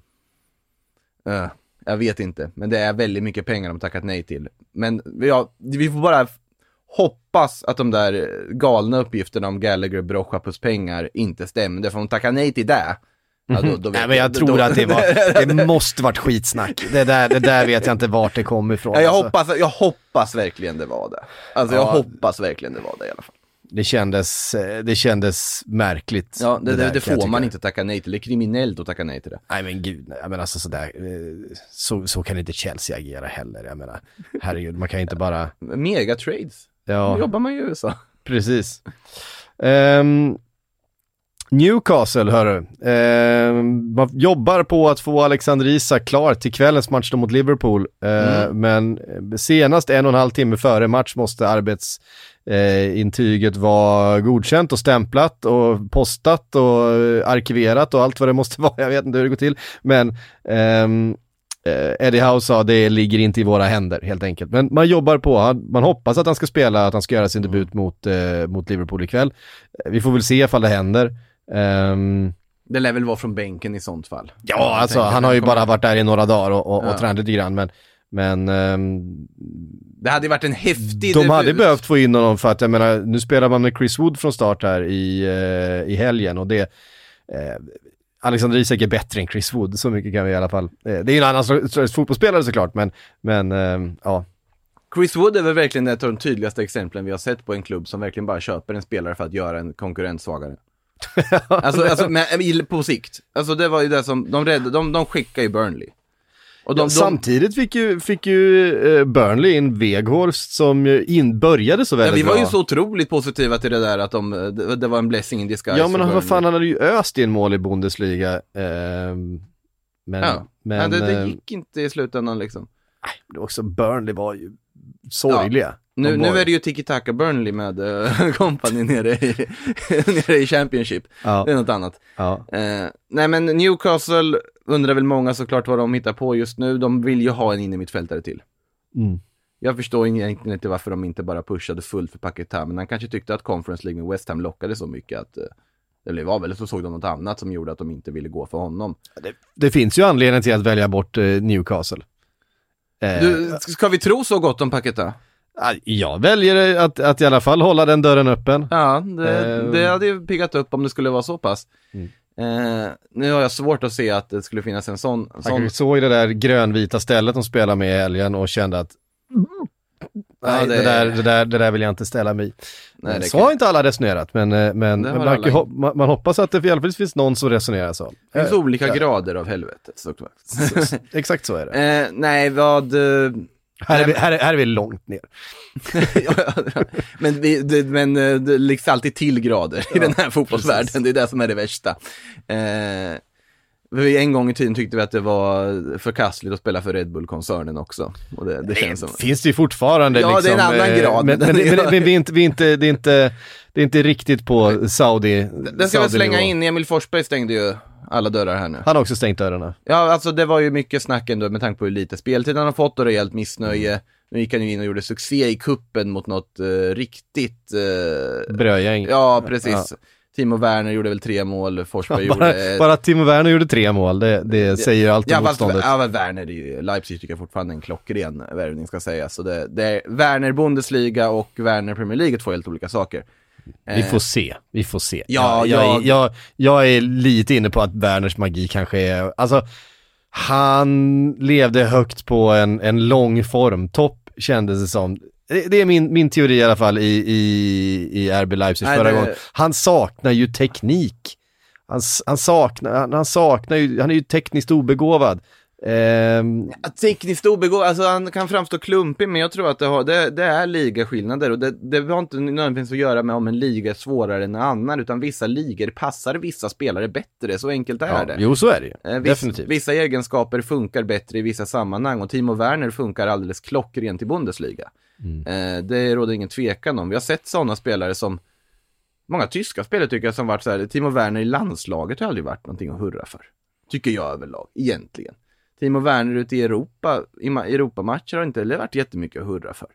Uh, jag vet inte, men det är väldigt mycket pengar de tackat nej till. Men ja, vi får bara hoppas att de där galna uppgifterna om Gallagher, Brochapus pengar inte stämde, för om de tackar nej till det, ja, då, då vet Nej men jag då- tror då- att det var, det måste varit skitsnack. Det där, det där vet jag inte vart det kom ifrån. Ja, jag, alltså. hoppas, jag hoppas verkligen det var det. Alltså jag Ja. hoppas verkligen det var det i alla fall. Det kändes, eh, det kändes märkligt. Ja, det, det, där, det jag får man inte tacka nej till, det är kriminellt att tacka nej till det. Nej men gud, nej, men alltså sådär, eh, så, så kan inte Chelsea agera heller. Jag menar, herregud, man kan inte bara, Mega trades, ja. Då jobbar man ju i USA. Precis. Ehm, Newcastle, hörru. Ehm, man jobbar på att få Alexander Isak klar till kvällens match mot Liverpool. Ehm, Men eh, senast en och en halv timme före match måste arbetsintyget vara godkänt och stämplat och postat och eh, arkiverat och allt vad det måste vara. Jag vet inte hur det går till. Men ehm, eh, Eddie Howe sa det ligger inte i våra händer helt enkelt. Men man jobbar på, man hoppas att han ska spela, att han ska göra sin debut mot, eh, mot Liverpool ikväll. Eh, Vi får väl se ifall det händer. Ehm, Det lär väl vara från bänken i sånt fall. ja, alltså han har ju bara varit där i några dagar och, och, Ja. och tränat lite grann. Men, Men ehm, Det hade ju varit en häftig... de hade debut. behövt få in honom för att jag menar, nu spelar man med Chris Wood från start här i, eh, i helgen och det eh, Alexander Isak är bättre än Chris Wood, så mycket kan vi i alla fall. Eh, det är ju en annan slags fotbollsspelare såklart, men, men ehm, ja. Chris Wood är väl verkligen ett av de tydligaste exemplen vi har sett på en klubb som verkligen bara köper en spelare för att göra en konkurrent svagare. alltså, alltså men, på sikt. Alltså det var ju det som, de, räddade, de, de skickade ju Burnley. Och de, Ja, de, Samtidigt fick ju, fick ju eh, Burnley in Weghorst som in, började så ja, väldigt vi var bra. ju så otroligt positiva till det där att de, det, det var en blessing in disguise Ja men vad fan, han hade ju öst i en mål i Bundesliga. ehm, men, Ja, men, men det, det ehm, gick inte i slutändan liksom. det var också Burnley var ju sorgliga. Nu, nu är det ju tiki-taka Burnley med uh, company nere i, nere i Championship. Ja. Det är något annat. Ja. Eh, nej men Newcastle undrar väl många såklart vad de hittar på just nu. De vill ju ha en innermittfältare till. Mm. Jag förstår egentligen inte varför de inte bara pushade fullt för Paketa, men han kanske tyckte att Conference League med West Ham lockade så mycket att eh, det blev av, eller så såg de något annat som gjorde att de inte ville gå för honom. Det finns ju anledning till att välja bort eh, Newcastle. Eh, Du, ska vi tro så gott om Paketa? Ja, Jag väljer att, att i alla fall hålla den dörren öppen. Ja, det, Eh. det hade ju piggat upp om det skulle vara så pass. Mm. Eh, nu har jag svårt att se att det skulle finnas en sån, Han sån såg det där grönvita stället de spelade med i helgen och kände att Nej, det- det, där, det, där, det där vill jag inte ställa mig i. Nej, så kan- har inte alla resonerat, men, eh, men har man, alla hop- man, man hoppas att det i alla fall finns någon som resonerar så. Det finns Eh, olika ja, grader av helvete såklart. Exakt så är det. eh, nej, vad... Här är, vi, här, är, här är vi långt ner. Ja, men vi, det, men eh, det läggs alltid till grader i den här fotbollsvärlden, det är det som är det värsta. Eh, vi en gång i tiden tyckte vi att det var förkastligt att spela för Red Bull-koncernen också. Och det, det känns som... Finns det ju fortfarande Ja, det är en liksom, annan eh, grad, Men, men men, men, vi är inte, vi är inte, det, är inte, det är inte riktigt på Saudi Den ska väl slänga Saudi-nivå. in, Emil Forsberg stängde ju alla dörrar här nu. Han har också stängt dörrarna. Ja, alltså det var ju mycket snack ändå med tanke på hur lite speltid han har fått och rejält missnöje. Nu gick han ju in och gjorde succé i kuppen mot något eh, riktigt... Uh, Brödgäng. ja, precis. Ja. Timo Werner gjorde väl tre mål, Forsberg Bara, gjorde... bara att Timo Werner gjorde tre mål, det, det säger allt om Ja, motståndet. ja, men Werner, ju, Leipzig tycker jag fortfarande är en klockren värvning ska sägas. Så det, det är Werner Bundesliga och Werner Premier League, två helt olika saker. Vi får se, vi får se. Ja, jag, jag, jag- är, jag, är lite inne på att Werners magi kanske är, alltså han levde högt på en, en lång formtopp kändes det som. Det, det är min, min teori i alla fall i, i, i RB Leipzig Nej, förra det- gången. Han saknar ju teknik. Han, han, saknar, han, han saknar ju, han är ju tekniskt obegåvad. Ja, Tekniskt obegåvad, alltså han kan framstå klumpig, men jag tror att det, har, det, det är ligaskillnader och det, det har inte nödvändigtvis att göra med om en liga är svårare än en annan, utan vissa ligor passar vissa spelare bättre, så enkelt är ja, det. jo så är det ju, Eh, viss, definitivt. Vissa egenskaper funkar bättre i vissa sammanhang och Timo Werner funkar alldeles klockrent i Bundesliga. Mm. Eh, det råder ingen tvekan om. Vi har sett sådana spelare som, många tyska spelare tycker jag som varit så här, Timo Werner i landslaget har aldrig varit någonting att hurra för. Tycker jag överlag, egentligen. Timo Werner ute i Europa, i Europamatcher har inte heller varit jättemycket att hurra för.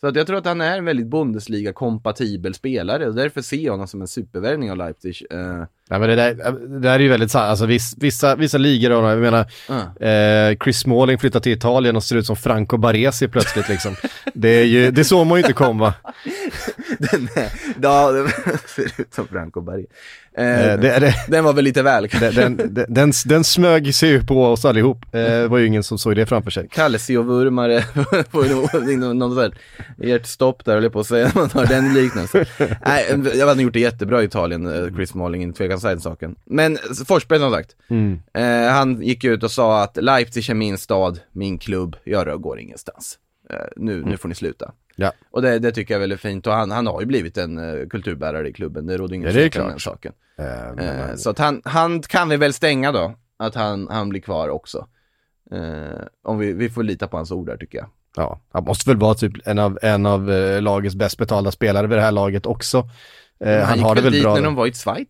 Så att jag tror att han är en väldigt Bundesliga-kompatibel spelare och därför ser jag honom som en supervärvning av Leipzig. Eh, Ja, men det, där, det där är ju väldigt sant. Alltså, viss, vissa, vissa ligor, jag menar, Ja. eh, Chris Smalling flyttar till Italien och ser ut som Franco Baresi plötsligt liksom. det, är ju, det såg man ju inte komma. Den, ja, det ser ut som Franco Barry. Eh, Eh, det, det, Den var väl lite väl den, den, den, den, den smög sig ju på oss allihop. Eh, det var ju ingen som såg det framför sig. Calcio-vurmare på någon, någon sån här, ert stopp där höll jag på att säga, man har den liknelsen. Nej, jag hade gjort det jättebra i Italien, eh, Chris Smalling, inte tvekan säga den saken. Men Forsberg som sagt, Mm. eh, han gick ut och sa att Leipzig är min stad, min klubb, jag går ingenstans. Eh, nu, nu får ni sluta. Ja. Och det, det tycker jag är väldigt fint och han, han har ju blivit en uh, kulturbärare i klubben, det råder ingen tvekan om den saken. Eh, men, Eh, så att han, han kan vi väl stänga då, att han, han blir kvar också. Eh, om vi, vi får lita på hans ord där tycker jag. ja, han måste väl vara typ en av, en av lagets bäst betalda spelare vid det här laget också. Eh, han, han gick har det väl dit bra. när de var i Schweiz.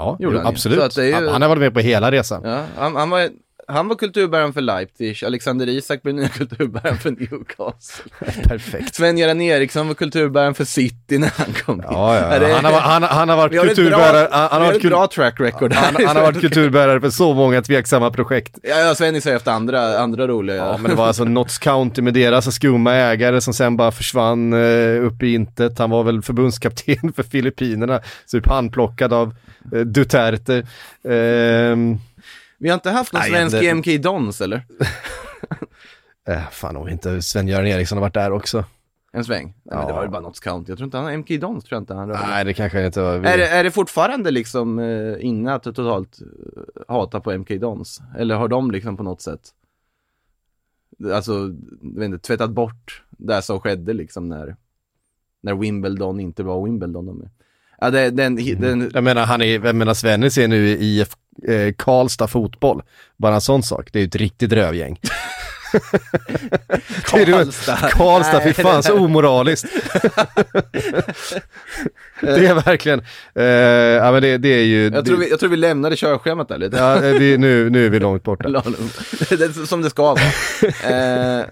Ja, jo, han ju. absolut. Är ju- han, han har varit med på hela resan. Ja, han, han, var, han var kulturbäraren för Leipzig, Alexander Isak blev nya kulturbäraren för Newcastle. Perfekt. Sven-Göran Eriksson var kulturbäraren för City när han kom. Ja, ja, ja. Han, har, han, han har varit har kulturbärare, bra, han, har har ett bra track record han, han har varit kulturbärare för så många tveksamma projekt. Ja, ja Sven är efter andra, andra roliga. Ja, men det var alltså Notts County med deras skumma ägare som sen bara försvann eh, upp i intet. Han var väl förbundskapten för Filippinerna, typ handplockad av eh, Duterte. Ehm, Vi har inte haft någon Nej, svensk det- MK Dons eller? eh, fan om inte Sven-Göran Eriksson har varit där också. En sväng? Nej, men det Ja. var ju bara Notts County. Jag tror inte han, MK Dons tror jag inte han rörde. Nej, det kanske inte var. Är det, är det fortfarande liksom eh, inne att totalt eh, hata på MK Dons? Eller har de liksom på något sätt, alltså, jag vet inte, tvättat bort det som skedde liksom när, när Wimbledon inte var Wimbledon? De är. Ja, det, den, den, Jag menar, han är, jag menar Svennis är nu i IF eh, Karlstad fotboll. Bara en sån sak, det är ju ett riktigt rövgäng. Karlstad. Karlstad, fy fan det- så omoraliskt. det är verkligen, eh, ja men det, det är ju, jag, tror vi, jag tror vi lämnade körschemat där lite. ja, eh, vi, nu, nu är vi långt borta. som det ska vara. Eh,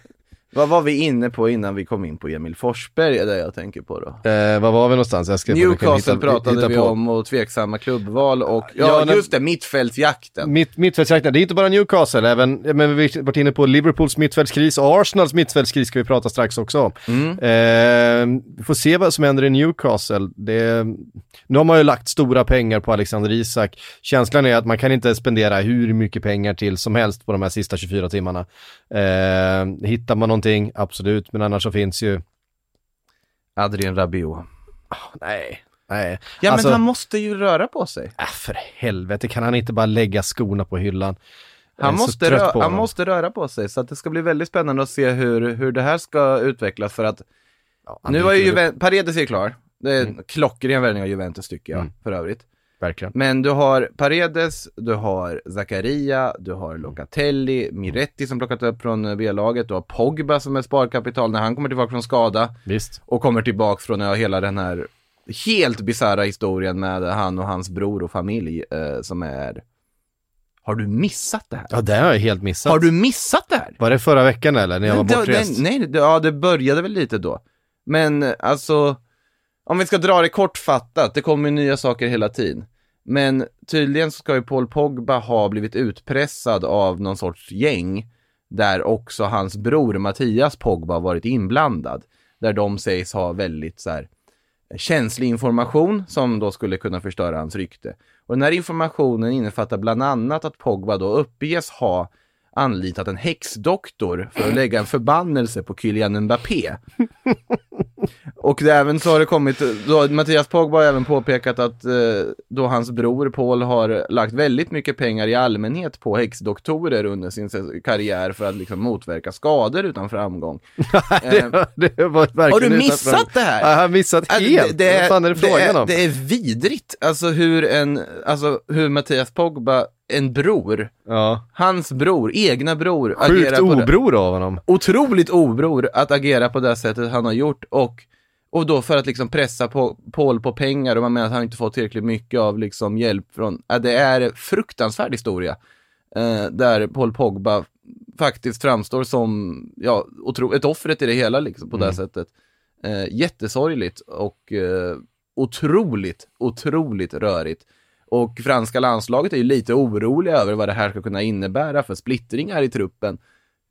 vad var vi inne på innan vi kom in på Emil Forsberg, är det jag tänker på då? Eh, vad var vi någonstans? Jag ska Newcastle hitta- pratade hitta vi på. om och tveksamma klubbval och, ja, Ja, just det, mittfältsjakten. Mitt, mittfältsjakten, det är inte bara Newcastle, även, men vi har varit inne på Liverpools mittfältskris och Arsenals mittfältskris ska vi prata strax också om. Mm. Eh, vi får se vad som händer i Newcastle. Det, nu har man ju lagt stora pengar på Alexander Isak. Känslan är att man kan inte spendera hur mycket pengar till som helst på de här sista 24 timmarna. Eh, hittar man någonting, absolut, men annars så finns ju, Adrien Rabiot. nej, nej. Ja Alltså- men han måste ju röra på sig. Äh, för helvete, kan han inte bara lägga skorna på hyllan? Han måste, trött rö- på han måste röra på sig, så att det ska bli väldigt spännande att se hur, hur det här ska utvecklas för att Ja, nu var ju dyker väl Juven- Paredes är klar. Det är en klockren värvning av Juventus tycker jag, Mm. för övrigt. Verkligen. Men du har Paredes, du har Zakaria, du har Locatelli, Miretti som plockat upp från eh, B-laget, du har Pogba som är sparkapital när han kommer tillbaka från skada Visst. och kommer tillbaka från ja, hela den här helt bisarra historien med han och hans bror och familj eh, som är... Har du missat det här? Ja, det har jag helt missat. Har du missat det här? Var det förra veckan eller? När jag var bortrest? nej, nej, ja det började väl lite då. Men alltså, om vi ska dra det kortfattat, det kommer ju nya saker hela tiden. Men tydligen så ska ju Paul Pogba ha blivit utpressad av någon sorts gäng, där också hans bror Mattias Pogba varit inblandad. Där de sägs ha väldigt så här eh, känslig information som då skulle kunna förstöra hans rykte. Och den här informationen innefattar bland annat att Pogba då uppges ha anlitat en häxdoktor för att lägga en förbannelse på Kylian Mbappé. Och det, även så har det kommit, då, Mattias Pogba har även påpekat att eh, då hans bror Paul har lagt väldigt mycket pengar i allmänhet på häxdoktorer under sin karriär för att liksom motverka skador utan framgång. Eh, det, det var verkligen har du missat det här? Ja, jag har missat Alltså, helt. Vad fan är det frågan är, om? Det är vidrigt, alltså hur en, alltså hur Mattias Pogba, en bror, Ja. hans bror, egna bror, Sjukt det, obror av honom. otroligt obror att agera på det sättet han har gjort och, och då för att liksom pressa på, Paul på pengar och man menar att han inte fått tillräckligt mycket av liksom hjälp från, ja, det är en fruktansvärd historia. Eh, där Paul Pogba faktiskt framstår som, ja, otro, ett offret i det hela liksom på det sättet. Eh, jättesorgligt och eh, otroligt, otroligt rörigt. Och franska landslaget är ju lite oroliga över vad det här ska kunna innebära för splittringar i truppen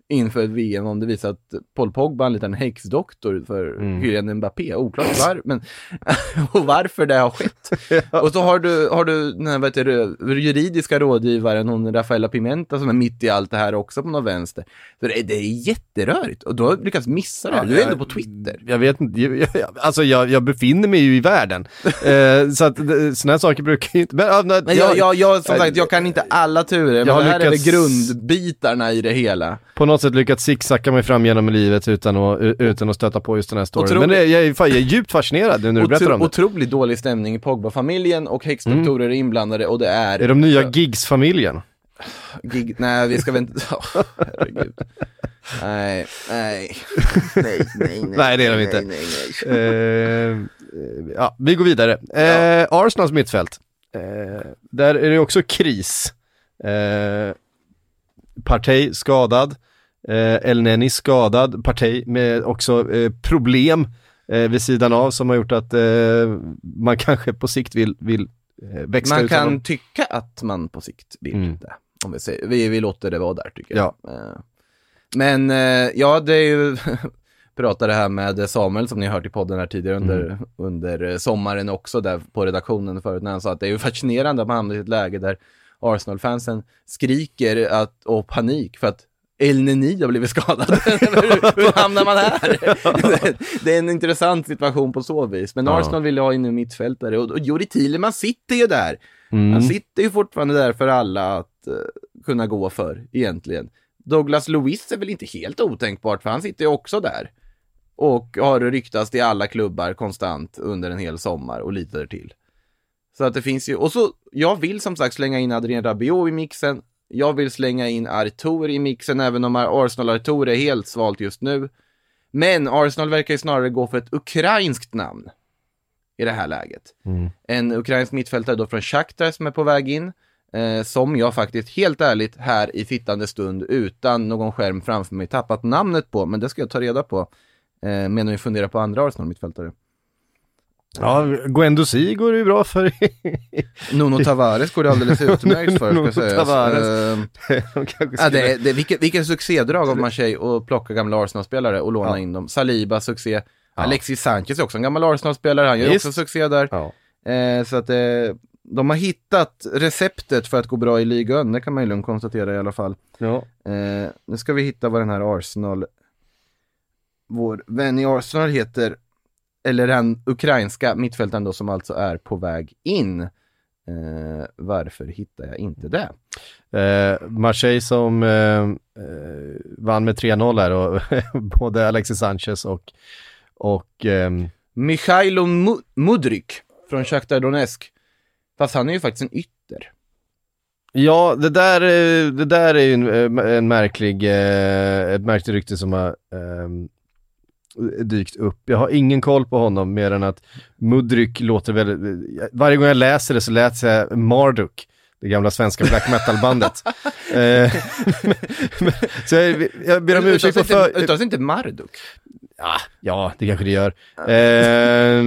inför ett VM om det visar att Paul Pogba anlitar en häxdoktor för Mm. Kylian Mbappé. Oklart var, men och varför det har skett. Och så har du, har du den här, det, juridiska rådgivaren, hon Rafaela Pimenta som är mitt i allt det här också på något vänster. Så det, är- det är jätterörigt och du har lyckats missa det här. Du är ändå på Twitter. Jag vet inte, jag, jag, alltså jag, jag befinner mig ju i världen. eh, så att eh, såna här saker brukar ju inte... Men, ja, nej, jag, jag, jag, som sagt, jag kan inte alla turer, men har det här är väl lyckats- grundbitarna i det hela. på något sätt lyckats zigzacka mig fram genom livet utan att, utan att stöta på just den här storyn. Otroligt. Men det, jag, är, fan, jag är djupt fascinerad nu när du berättar om det. otroligt dålig stämning i Pogba-familjen och häxdoktorer är inblandade och det är... Är de nya Giggs-familjen? Gig, nej, vi ska väl inte... Oh, herregud. Nej, nej, nej, nej, Nej, det är de inte. Nej, nej, nej. Eh, ja, vi går vidare. Eh, Arsenals mittfält. Eh, där är det också kris. Eh, Partey skadad, eh, El Neni skadad, Partey med också eh, problem eh, vid sidan av som har gjort att eh, man kanske på sikt vill, vill eh, växla Man ut kan honom. tycka att man på sikt vill Mm. det. Om vi, säger, vi, vi låter det vara där tycker jag. Ja. Eh, Men ja, det är ju, pratade här med Samuel som ni har hört i podden här tidigare under, Mm. under sommaren också där på redaktionen förut när han sa att det är ju fascinerande att man hamnar i ett läge där Arsenal-fansen skriker att, och panik för att El Neni har blivit skadad. hur, hur hamnar man här? det är en intressant situation på så vis. Men Ja. Arsenal vill ha in en mittfältare och, och Juri Thielemann sitter ju där. Mm. Han sitter ju fortfarande där för alla att eh, kunna gå för, egentligen. Douglas Lewis är väl inte helt otänkbart, för han sitter ju också där. Och har ryktats till alla klubbar konstant under en hel sommar och lite därtill. Så att det finns ju, och så, jag vill som sagt slänga in Adrien Rabiot i mixen. Jag vill slänga in Artur i mixen, även om Arsenal Artur är helt svalt just nu. Men Arsenal verkar ju snarare gå för ett ukrainskt namn i det här läget. Mm. En ukrainsk mittfältare då från Shakhtar som är på väg in. Eh, som jag faktiskt helt ärligt här i sittande stund utan någon skärm framför mig tappat namnet på, men det ska jag ta reda på. Eh, medan vi funderar på andra Arsenal-mittfältare. Ja, Guendouzi går det ju bra för. Nuno Tavares går det alldeles utmärkt för, ska sägas. Tavares. Eh, kanske Ja, det, är- det, vilken, vilken succédrag av Marseille att plocka gamla Arsenal-spelare och låna Ja. in dem. Saliba, succé. Alexis Sanchez är också en gammal Arsenal-spelare, han gör Visst. också succé där. Ja. Eh, så att eh, de har hittat receptet för att gå bra i ligan, det kan man ju lugnt konstatera i alla fall. Ja. Eh, nu ska vi hitta vad den här Arsenal, vår vän i Arsenal heter, eller den ukrainska mittfältaren då som alltså är på väg in. Eh, varför hittar jag inte det? Eh, Marseille som eh, eh, vann med 3-0 här och både Alexis Sanchez och, och Mikhailo Mu- Mudryk från Shakhtar Donetsk. Fast han är ju faktiskt en ytter. Ja, det där, eh, det där är ju en, eh, en märklig, eh, ett märkligt rykte som har ehm, dykt upp. Jag har ingen koll på honom mer än att Mudryk låter väldigt, varje gång jag läser det så läser jag Marduk, det gamla svenska black metal-bandet. eh, så jag, jag ber om ursäkt för... uttalas inte Marduk? Ja, ja, det kanske det gör. Eh,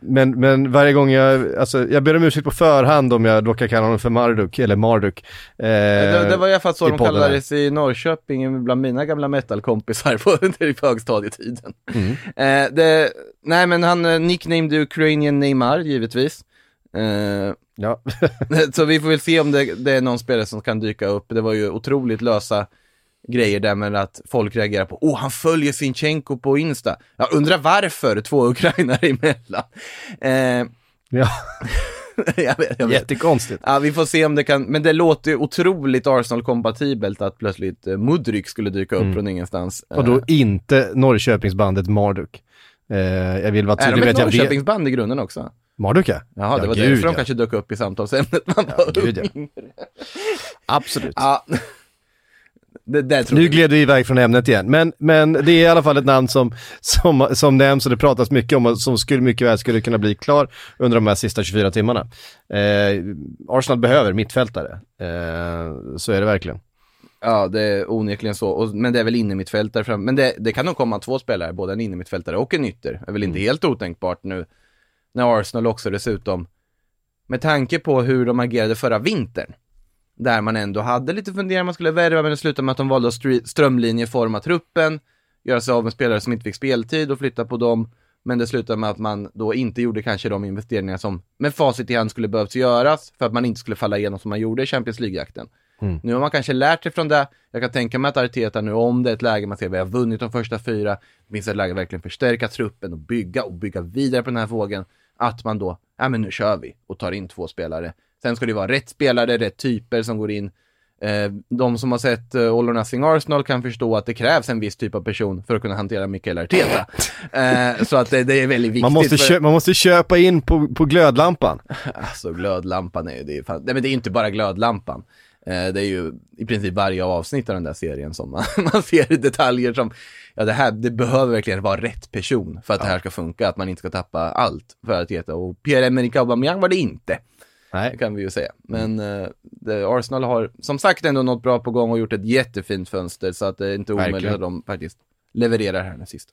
men, men varje gång jag, alltså jag ber om ursäkt på förhand om jag råkar kalla honom för Marduk, eller Marduk. Eh, det, det var i alla fall så de kallades i Norrköping bland mina gamla metalkompisar på, på högstadietiden. Mm. Eh, det, nej men han eh, nicknamed Ukrainian Neymar givetvis. Eh, Ja. så vi får väl se om det, det är någon spelare som kan dyka upp. Det var ju otroligt lösa grejer där med att folk reagerar på, åh han följer Sinchenko på Insta. Jag undrar varför två ukrainare emellan. Eh, ja. jag vet, jag vet. Jättekonstigt. Ja, vi får se om det kan, men det låter ju otroligt Arsenal-kompatibelt att plötsligt eh, Mudryk skulle dyka upp Mm. från ingenstans. Och då Eh, inte Norrköpingsbandet Marduk. Eh, jag vill vara är de tydlig med ett att jag vet... Norrköpingsband i grunden också? Marduk ja. Jaha, det Ja, var gud, därför de ja. kanske dök upp i samtalsämnet. Man Ja, gud, ja. Absolut. Ja, det tror Nu gled vi iväg från ämnet igen, men, men det är i alla fall ett namn som, som, som nämns och det pratas mycket om och som skulle mycket väl skulle kunna bli klar under de här sista 24 timmarna. Eh, Arsenal behöver mittfältare, eh, så är det verkligen. Ja, det är onekligen så. Och, men det är väl innermittfältare fram. Men det, det kan nog komma två spelare, både en innermittfältare och en ytter. Det är väl inte helt otänkbart nu när Arsenal också dessutom, med tanke på hur de agerade förra vintern, där man ändå hade lite funderingar man skulle värva, men det slutade med att de valde att strömlinjeforma truppen, göra sig av med spelare som inte fick speltid och flytta på dem. Men det slutade med att man då inte gjorde kanske de investeringar som med facit i hand skulle behövts göras för att man inte skulle falla igenom som man gjorde i Champions League-jakten. Mm. Nu har man kanske lärt sig från det. Jag kan tänka mig att Arteta nu, om det är ett läge man ser vi har vunnit de första fyra, det finns ett läge att verkligen förstärka truppen och bygga och bygga vidare på den här vågen, att man då, ja men nu kör vi och tar in två spelare. Sen ska det vara rätt spelare, rätt typer som går in. Eh, de som har sett uh, All or Nothing Arsenal kan förstå att det krävs en viss typ av person för att kunna hantera Mikael Arteta. Eh, så att det, är väldigt viktigt. Man måste, för... man måste köpa in på, på glödlampan. Alltså glödlampan är ju, det är fan, nej men det är inte bara glödlampan. Eh, det är ju i princip varje avsnitt av den där serien som man, man ser detaljer som, ja det här, det behöver verkligen vara rätt person för att det här ska funka, att man inte ska tappa allt för att heta. Och Pierre-Emerick Aubameyang var det inte. Nej. Kan vi ju säga. Men eh, det, Arsenal har som sagt ändå något bra på gång och gjort ett jättefint fönster så att det är inte omöjligt att de faktiskt levererar här den sista.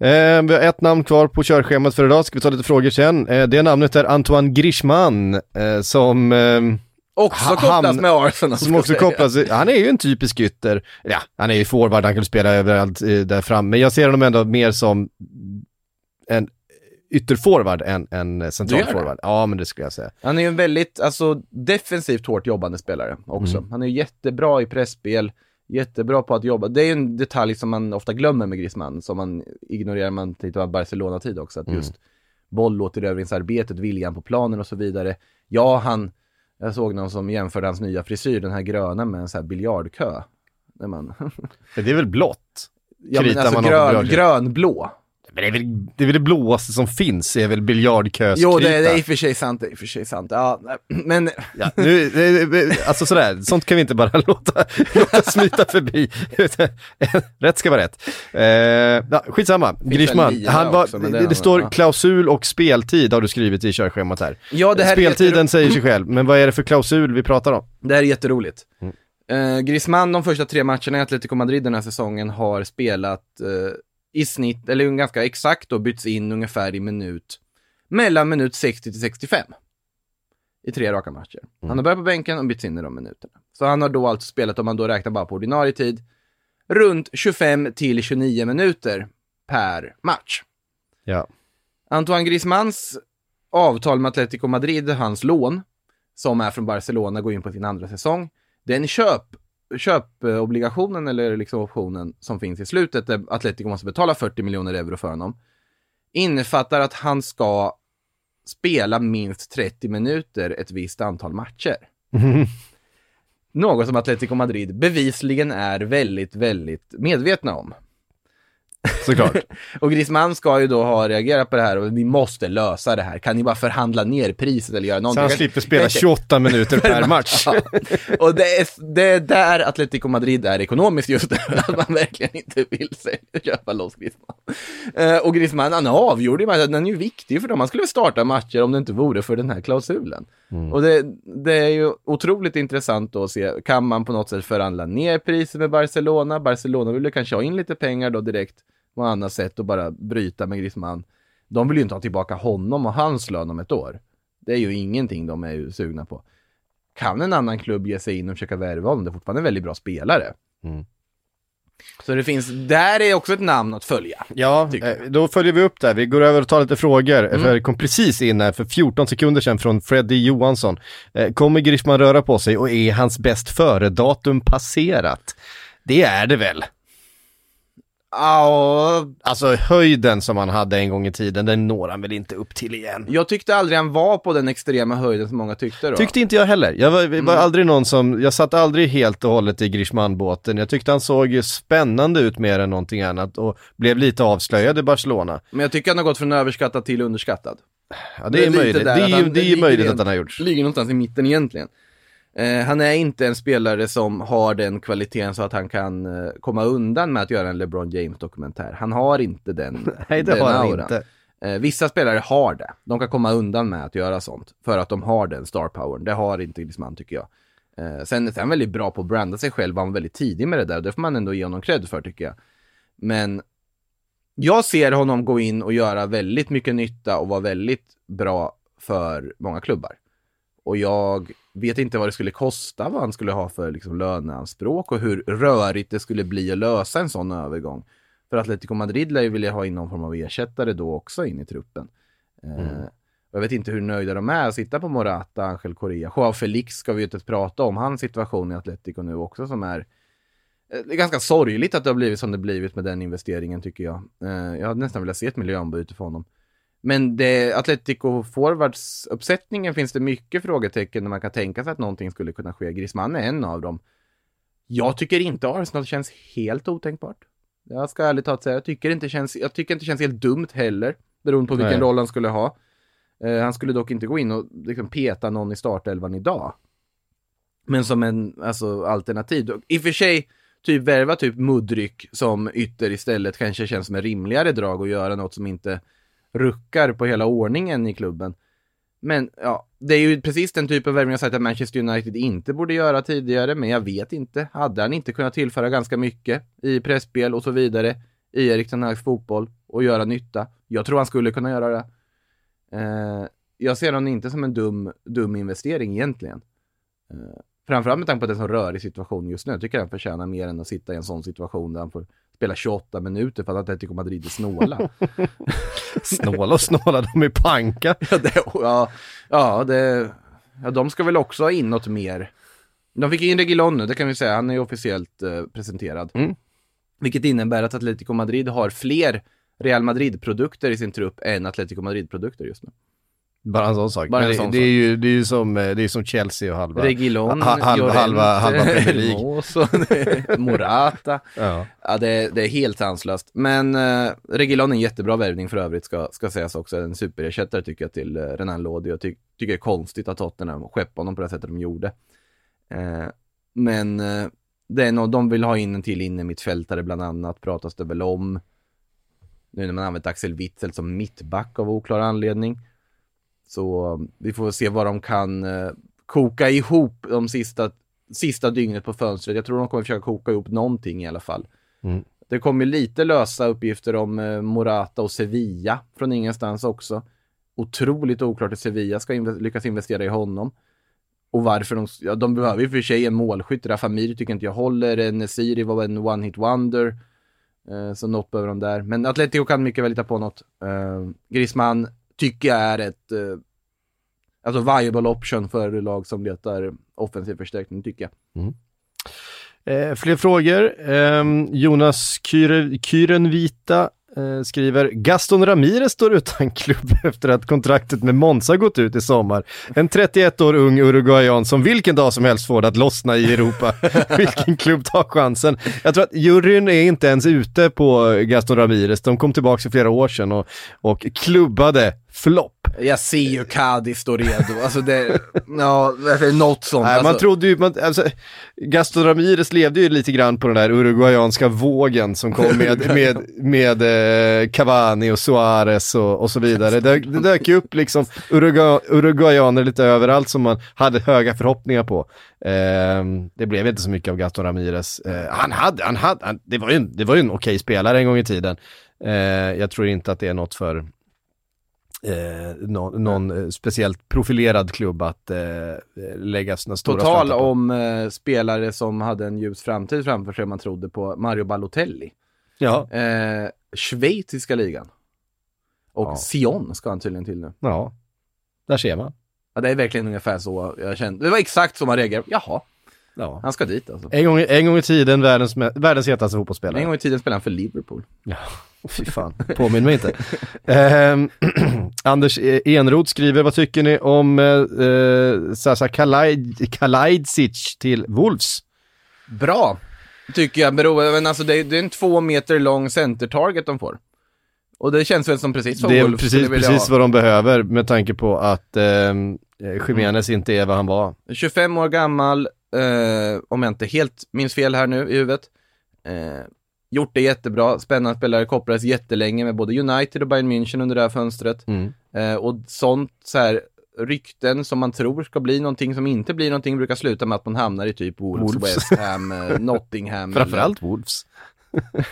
Eh, vi har ett namn kvar på körschemat för idag, ska vi ta lite frågor sen. Eh, det namnet är Antoine Griezmann, eh, som... ehm, Också Ha- kopplas med Arsenal. Som också säga. kopplas, han är ju en typisk ytter, ja, han är ju forward, han kan spela överallt eh, där fram, men jag ser honom ändå mer som en ytterforward än en central Du gör det? forward. Ja, men det skulle jag säga. Han är ju en väldigt, alltså defensivt hårt jobbande spelare också. Mm. Han är jättebra i pressspel, jättebra på att jobba. Det är ju en detalj som man ofta glömmer med Griezmann, som man ignorerar man tittar på Barcelona-tid också, att Mm. just bollåterövringsarbetet, viljan på planen och så vidare. Ja, han, jag såg någon som jämförde hans nya frisyr, den här gröna med en sån här biljardkö. När man, Det är väl blått? ja men alltså grön, grönblå. Men det är väl det, är väl det blåaste som finns, är väl biljardköskrita. Jo, det, det är i och för sig sant, det är i och för sig sant. Ja, men Ja, nu, det- det- alltså sådär, sånt kan vi inte bara låta, låta smita förbi. rätt ska vara rätt. Eh, skitsamma, Griezmann. Han var, också, det det, det står ja. klausul och speltid har du skrivit i körschemat här. ja, det här är Speltiden säger sig själv, men vad är det för klausul vi pratar om? Det här är jätteroligt. Mm. Eh, Griezmann de första tre matcherna i Atletico Madrid den här säsongen har spelat eh, i snitt, eller ganska exakt då, bytts in ungefär i minut, mellan minut 60 till 65. I tre raka matcher. Han har börjat på bänken och bytts in i de minuterna. Så han har då alltså spelat, om man då räknar bara på ordinarie tid, runt 25 till 29 minuter per match. Ja. Antoine Griezmanns avtal med Atletico Madrid, hans lån, som är från Barcelona, går in på sin andra säsong. Den köp, köpobligationen eller liksom optionen som finns i slutet, där Atletico måste betala 40 miljoner euro för honom, innefattar att han ska spela minst 30 minuter ett visst antal matcher. Något som Atletico Madrid bevisligen är väldigt, väldigt medvetna om. Såklart. Och Griezmann ska ju då ha reagerat på det här och vi måste lösa det här. Kan ni bara förhandla ner priset eller göra Så någonting? han slipper spela Tänk- 28 minuter per match. Ja. Och det är, det är där Atletico Madrid är ekonomiskt just nu, att man verkligen inte vill köpa loss Griezmann. Eh, och Griezmann, han avgjorde ju matchen, den är ju viktig för dem, han skulle starta matcher om det inte vore för den här klausulen. Och det, det är ju otroligt intressant då att se, kan man på något sätt förhandla ner priset med Barcelona? Barcelona vill ju kanske ha in lite pengar då direkt på annat sätt och bara bryta med Griezmann. De vill ju inte ha tillbaka honom och hans lön om ett år. Det är ju ingenting de är ju sugna på. Kan en annan klubb ge sig in och försöka värva honom? Det är fortfarande en väldigt bra spelare. Mm. Så det finns, där är också ett namn att följa. Ja, eh, då följer vi upp där. Vi går över och tar lite frågor. Mm. För det kom precis in här för 14 sekunder sedan från Freddy Johansson. Eh, Kommer Griezmann röra på sig och är hans bäst före-datum passerat? Det är det väl? Ja, Alltså höjden som han hade en gång i tiden, den når han väl inte upp till igen. jag tyckte aldrig han var på den extrema höjden som många tyckte då. Tyckte inte jag heller. Jag var, Mm. var aldrig någon som, jag satt aldrig helt och hållet i Griezmann-båten. Jag tyckte han såg spännande ut mer än någonting annat och blev lite avslöjad i Barcelona. Men jag tycker han har gått från överskattad till underskattad. Ja, det är lite möjligt. Det är han- det är möjligt att han har gjort. Ligger någonstans i mitten egentligen. Eh, han är inte en spelare som har den kvaliteten så att han kan eh, komma undan med att göra en LeBron James-dokumentär. Han har inte den Nej, det den har han auran. inte. Eh, vissa spelare har det. De kan komma undan med att göra sånt. För att de har den star powern. Det har inte Griezmann tycker jag. Sen är han väldigt bra på att branda sig själv. Han var väldigt tidig med det där. Det får man ändå ge honom cred för tycker jag. Men jag ser honom gå in och göra väldigt mycket nytta och vara väldigt bra för många klubbar. Och jag vet inte vad det skulle kosta, vad han skulle ha för liksom, löneanspråk och hur rörigt det skulle bli att lösa en sån övergång. För Atletico Madrid lär ju vilja ha in någon form av ersättare då också in i truppen. Eh, och jag vet inte hur nöjda de är att sitta på Morata, Angel Correa. Joao Felix ska vi ju inte prata om, hans situation i Atletico nu också som är eh, det är ganska sorgligt att det har blivit som det blivit med den investeringen tycker jag. Eh, Jag hade nästan velat se ett miljöombyte för honom. Men det, Atletico forwards uppsättningen finns det mycket frågetecken när man kan tänka sig att någonting skulle kunna ske. Griezmann är en av dem. Jag tycker inte Arsenal känns helt otänkbart. Jag ska ärligt talat säga, jag tycker inte känns, jag tycker inte känns helt dumt heller. Beroende på vilken Nej. roll han skulle ha. Eh, han skulle dock inte gå in och liksom peta någon i startelvan idag. Men som en alltså, alternativ. I och för sig, typ värva typ Mudryk som ytter istället kanske känns som en rimligare drag att göra något som inte ruckar på hela ordningen i klubben. Men ja, det är ju precis den typen av värvning jag sagt att Manchester United inte borde göra tidigare, men jag vet inte. Hade han inte kunnat tillföra ganska mycket i pressspel och så vidare i Erik Hags fotboll och göra nytta? Jag tror han skulle kunna göra det. Eh, jag ser honom inte som en dum, dum investering egentligen. Eh, framförallt med tanke på att det är en så rörig situation just nu. Jag tycker han förtjänar mer än att sitta i en sån situation där han får spela 28 minuter för att Atletico Madrid är snåla. Snåla och snåla, de är panka. ja, det, ja, ja, det, ja, de ska väl också ha in något mer. De fick in Reguilon nu, det kan vi säga. Han är ju officiellt eh, presenterad. Mm. Vilket innebär att Atletico Madrid har fler Real Madrid-produkter i sin trupp än Atletico Madrid-produkter just nu. Bara en sån sak. Bara en sån det, det, är ju, det är ju som, eh, det är som Chelsea och halva... Reguilon, ha, halva, halva, halva Premier League. Morata. Ja. Ja, det, det är helt sanslöst. Men uh, Reguilon är en jättebra värvning för övrigt, ska, ska sägas också. En superersättare tycker jag till uh, Renan Lodi. Jag ty tycker det är konstigt att Tottenham skeppade honom på det sättet de gjorde. Uh, men uh, det är nog, de vill ha in en till innermittfältare bland annat, pratas det väl om. Nu när man använt Axel Witzel som mittback av oklar anledning. Så uh, vi får se vad de kan uh, koka ihop de sista, sista dygnet på fönstret. Jag tror de kommer försöka koka ihop någonting i alla fall. Mm. Det kommer lite lösa uppgifter om eh, Morata och Sevilla från ingenstans också. Otroligt oklart att Sevilla ska inv lyckas investera i honom. Och varför de, ja, de behöver ju för sig en målskytt. Rafamir tycker inte jag håller. Nesiri var en one-hit wonder. Eh, så något behöver de där. Men Atletico kan mycket väl hitta på något. Eh, Griezmann tycker jag är ett eh, alltså viable option för lag som letar offensiv förstärkning tycker jag. Mm. Eh, fler frågor. Eh, Jonas Kyre, Kyrenvita eh, skriver Gaston Ramirez står utan klubb efter att kontraktet med Monza gått ut i sommar. En 31 år ung uruguayan som vilken dag som helst får det att lossna i Europa. vilken klubb tar chansen? Jag tror att juryn är inte ens ute på Gaston Ramirez. De kom tillbaka för flera år sedan och, och klubbade flopp. Jag ser ju Cadiz stå redo, alltså det, ja, något sånt. Nej, alltså. man trodde ju, man, alltså, Gaston Ramirez levde ju lite grann på den där uruguayanska vågen som kom med, med, med eh, Cavani och Suarez och, och så vidare. Det, det dök ju upp liksom Urugu uruguayaner lite överallt som man hade höga förhoppningar på. Eh, det blev inte så mycket av Gaston Ramirez. Eh, han hade, han hade, han, det var ju en, det var ju en okej spelare en gång i tiden. Eh, jag tror inte att det är något för eh, någon, någon speciellt profilerad klubb att eh, lägga sina stora På tal om eh, spelare som hade en ljus framtid framför sig man trodde på, Mario Balotelli. Ja. Eh, schweiziska ligan. Och Ja. Sion ska han tydligen till nu. Ja, där ser man. Ja, det är verkligen ungefär så jag kände. Det var exakt så man reagerade. Jaha, Ja. han ska dit alltså. En, gång, en gång i tiden världens, världens hetaste fotbollsspelare. En gång i tiden spelade han för Liverpool. Ja, fy fan, påminn mig inte. Ehm, Anders Enroth skriver, vad tycker ni om eh, eh, Sasa Kalajd, Kalajdzic till Wolves? Bra, tycker jag. Beror, men alltså det, är- det är en två meter lång center target de får. Och det känns väl som precis vad det är Wolves precis, precis ha. vad de behöver med tanke på att eh, Jiménez inte är vad han var. 25 år gammal, eh, om jag inte helt minns fel här nu i huvudet. Eh, gjort det jättebra, spännande spelare, kopplades jättelänge med både United och Bayern München under det här fönstret. Mm. Eh, och sånt så här rykten som man tror ska bli någonting som inte blir någonting brukar sluta med att man hamnar i typ Wolves, Wolves. West Ham, eh, Nottingham. Framförallt Wolves.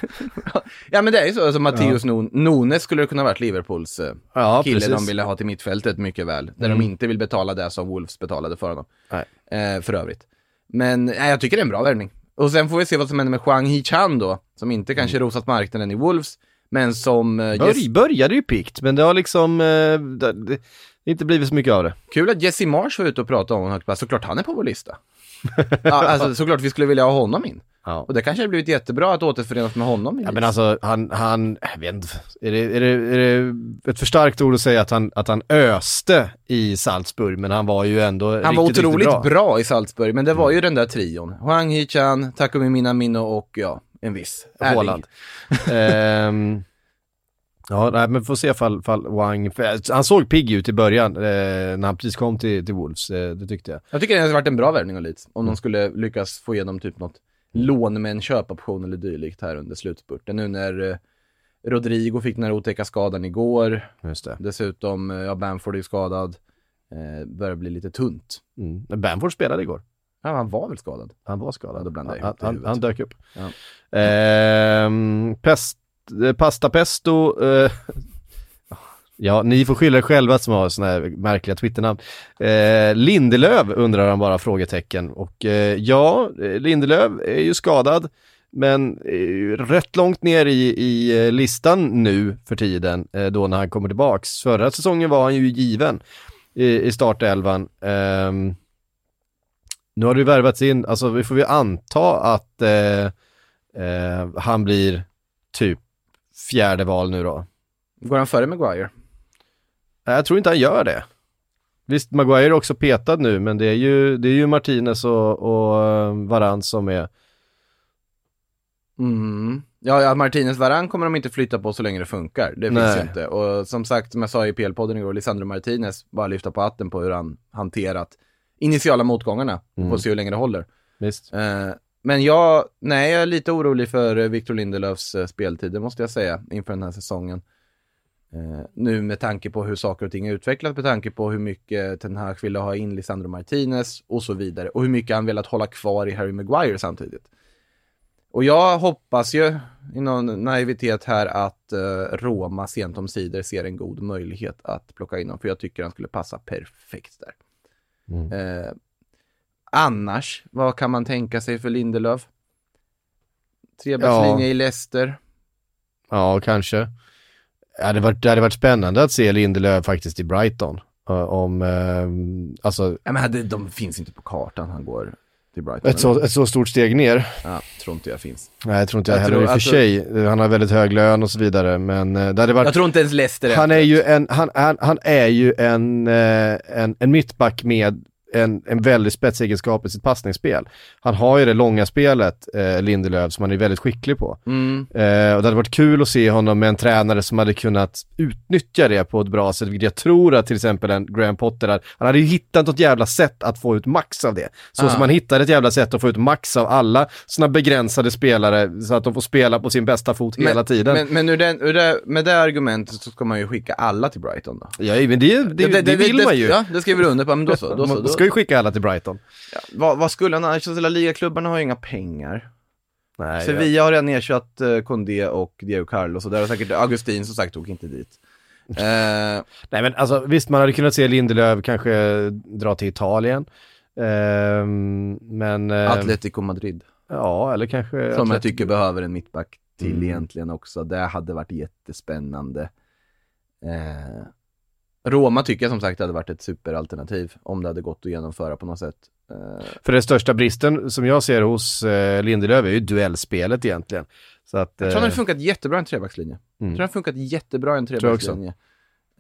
Ja men det är ju så, alltså Matteus ja. Nunes skulle det kunna varit Liverpools eh, Ja, kille precis. de ville ha till mittfältet mycket väl. Där Mm. de inte vill betala det som Wolves betalade för honom. Nej. Eh, för övrigt. Men nej, jag tycker det är en bra värvning. Och sen får vi se vad som händer med Huang Hee-Chan då, som inte kanske Mm. rosat marknaden i Wolves, men som... Eh, Bör, Jess- började ju pikt, men det har liksom eh, det, det, inte blivit så mycket av det. Kul att Jesse Marsh var ute och pratade om honom såklart han är på vår lista. ja, alltså såklart vi skulle vilja ha honom in. Ja. Och det kanske hade blivit jättebra att återförenas med honom. Ja men alltså han, han, jag vet inte, är det, är, det, är det ett för starkt ord att säga att han, att han öste i Salzburg, men han var ju ändå Han var riktigt, otroligt riktigt bra. i Salzburg, men det var ju den där trion. Huang Hee-Chan, Takumi Minamino och ja, en viss. Haaland. Ehm, ja, nej, men får se fall, fall Wang, han såg pigg ut i början eh, när han precis kom till, till Wolves, eh, det tyckte jag. Jag tycker det hade varit en bra värvning av Leeds, om Mm. de skulle lyckas få igenom typ något lån med en köpoption eller dylikt här under slutspurten. Nu när eh, Rodrigo fick den här otäcka skadan igår, Just det. dessutom, eh, ja, Bamford är skadad. eh, börjar bli lite tunt. Mm. Bamford spelade igår. Ja, han var väl skadad? Han var skadad. Då blandade han, han, han dök upp. Ja. Ehm, pest, eh, pasta pesto. eh, ja, ni får skylla er själva som har sådana här märkliga Twitternamn. Eh, Lindelöv undrar han bara frågetecken. Och eh, ja, eh, Lindelöv är ju skadad. Men eh, rätt långt ner i, i eh, listan nu för tiden, eh, då när han kommer tillbaks. Förra säsongen var han ju given i, i startelvan. Ehm, nu har det ju värvats in, alltså vi får ju anta att eh, eh, han blir typ fjärde val nu då. Går han före Maguire? Nej, Jag tror inte han gör det. Visst, Maguire är också petad nu, men det är ju, det är ju Martinez och, och eh, Varan som är... Mm. Ja, ja, Martinez Varan kommer de inte flytta på så länge det funkar. Det finns Nej. ju inte. Och som sagt, som jag sa i PL-podden igår, Lisandro Martinez, bara lyfta på hatten på hur han hanterat initiala motgångarna. Mm. Får se hur länge det håller. Visst. Eh, men jag, nej, jag är lite orolig för Victor Lindelöfs eh, speltid, det måste jag säga, inför den här säsongen. Eh, nu med tanke på hur saker och ting är utvecklat, med tanke på hur mycket Ten Hag ville ha in Lisandro Martinez och så vidare. Och hur mycket han velat hålla kvar i Harry Maguire samtidigt. Och jag hoppas ju i någon naivitet här att eh, Roma sent om sidor ser en god möjlighet att plocka in honom, för jag tycker han skulle passa perfekt där. Eh, annars, vad kan man tänka sig för Lindelöf? Trebackslinje Ja. i Leicester. Ja, kanske. Ja, det, hade varit, det hade varit spännande att se Lindelöf faktiskt i Brighton. Om, eh, alltså, Ja, men det, de finns inte på kartan, han går till Brighton. ett så, ett så stort steg ner. Ja, tror inte jag finns. Nej, jag tror inte jag, Jag heller i och för alltså- sig. Han har väldigt hög lön och så vidare, men eh, det hade varit... Jag tror inte ens Leicester han är ju en, han, han, han är ju en, eh, en, en mittback med en, en väldigt spetsegenskap i sitt passningsspel. Han har ju det långa spelet, eh, Lindelöf, som han är väldigt skicklig på. Mm. Eh, och det hade varit kul att se honom med en tränare som hade kunnat utnyttja det på ett bra sätt, vilket jag tror att till exempel en Graham Potter, hade- han hade ju hittat något jävla sätt att få ut max av det. Så Ah. som man hittade ett jävla sätt att få ut max av alla sådana begränsade spelare, så att de får spela på sin bästa fot hela tiden. Men, men ur den, ur det, med det argumentet så ska man ju skicka alla till Brighton då. ja, men det, det, det, vill man ju. Ja, det skriver du under på, men då så. Då så då, ska ju skicka alla till Brighton. ja, vad, vad skulle han annars, hela ligaklubbarna har ju inga pengar. Nej, Sevilla har redan ersatt uh, Condé och Diego Carlos och där har säkert Augustin som sagt tog inte dit. Eh, Nej men alltså visst, man hade kunnat se Lindelöf kanske dra till Italien. Ehm, men... ehm, Atletico Madrid, Ja, eller kanske... som jag tycker behöver en mittback till Mm. egentligen också. Det hade varit jättespännande. Eh, Roma tycker jag som sagt hade varit ett superalternativ om det hade gått att genomföra på något sätt. Eh, För den största bristen som jag ser hos eh, Lindelöf är ju duellspelet egentligen. Så att... jag tror han eh, hade funkat jättebra i en trebackslinje. Mm. Jag tror han hade funkat jättebra i en trebackslinje.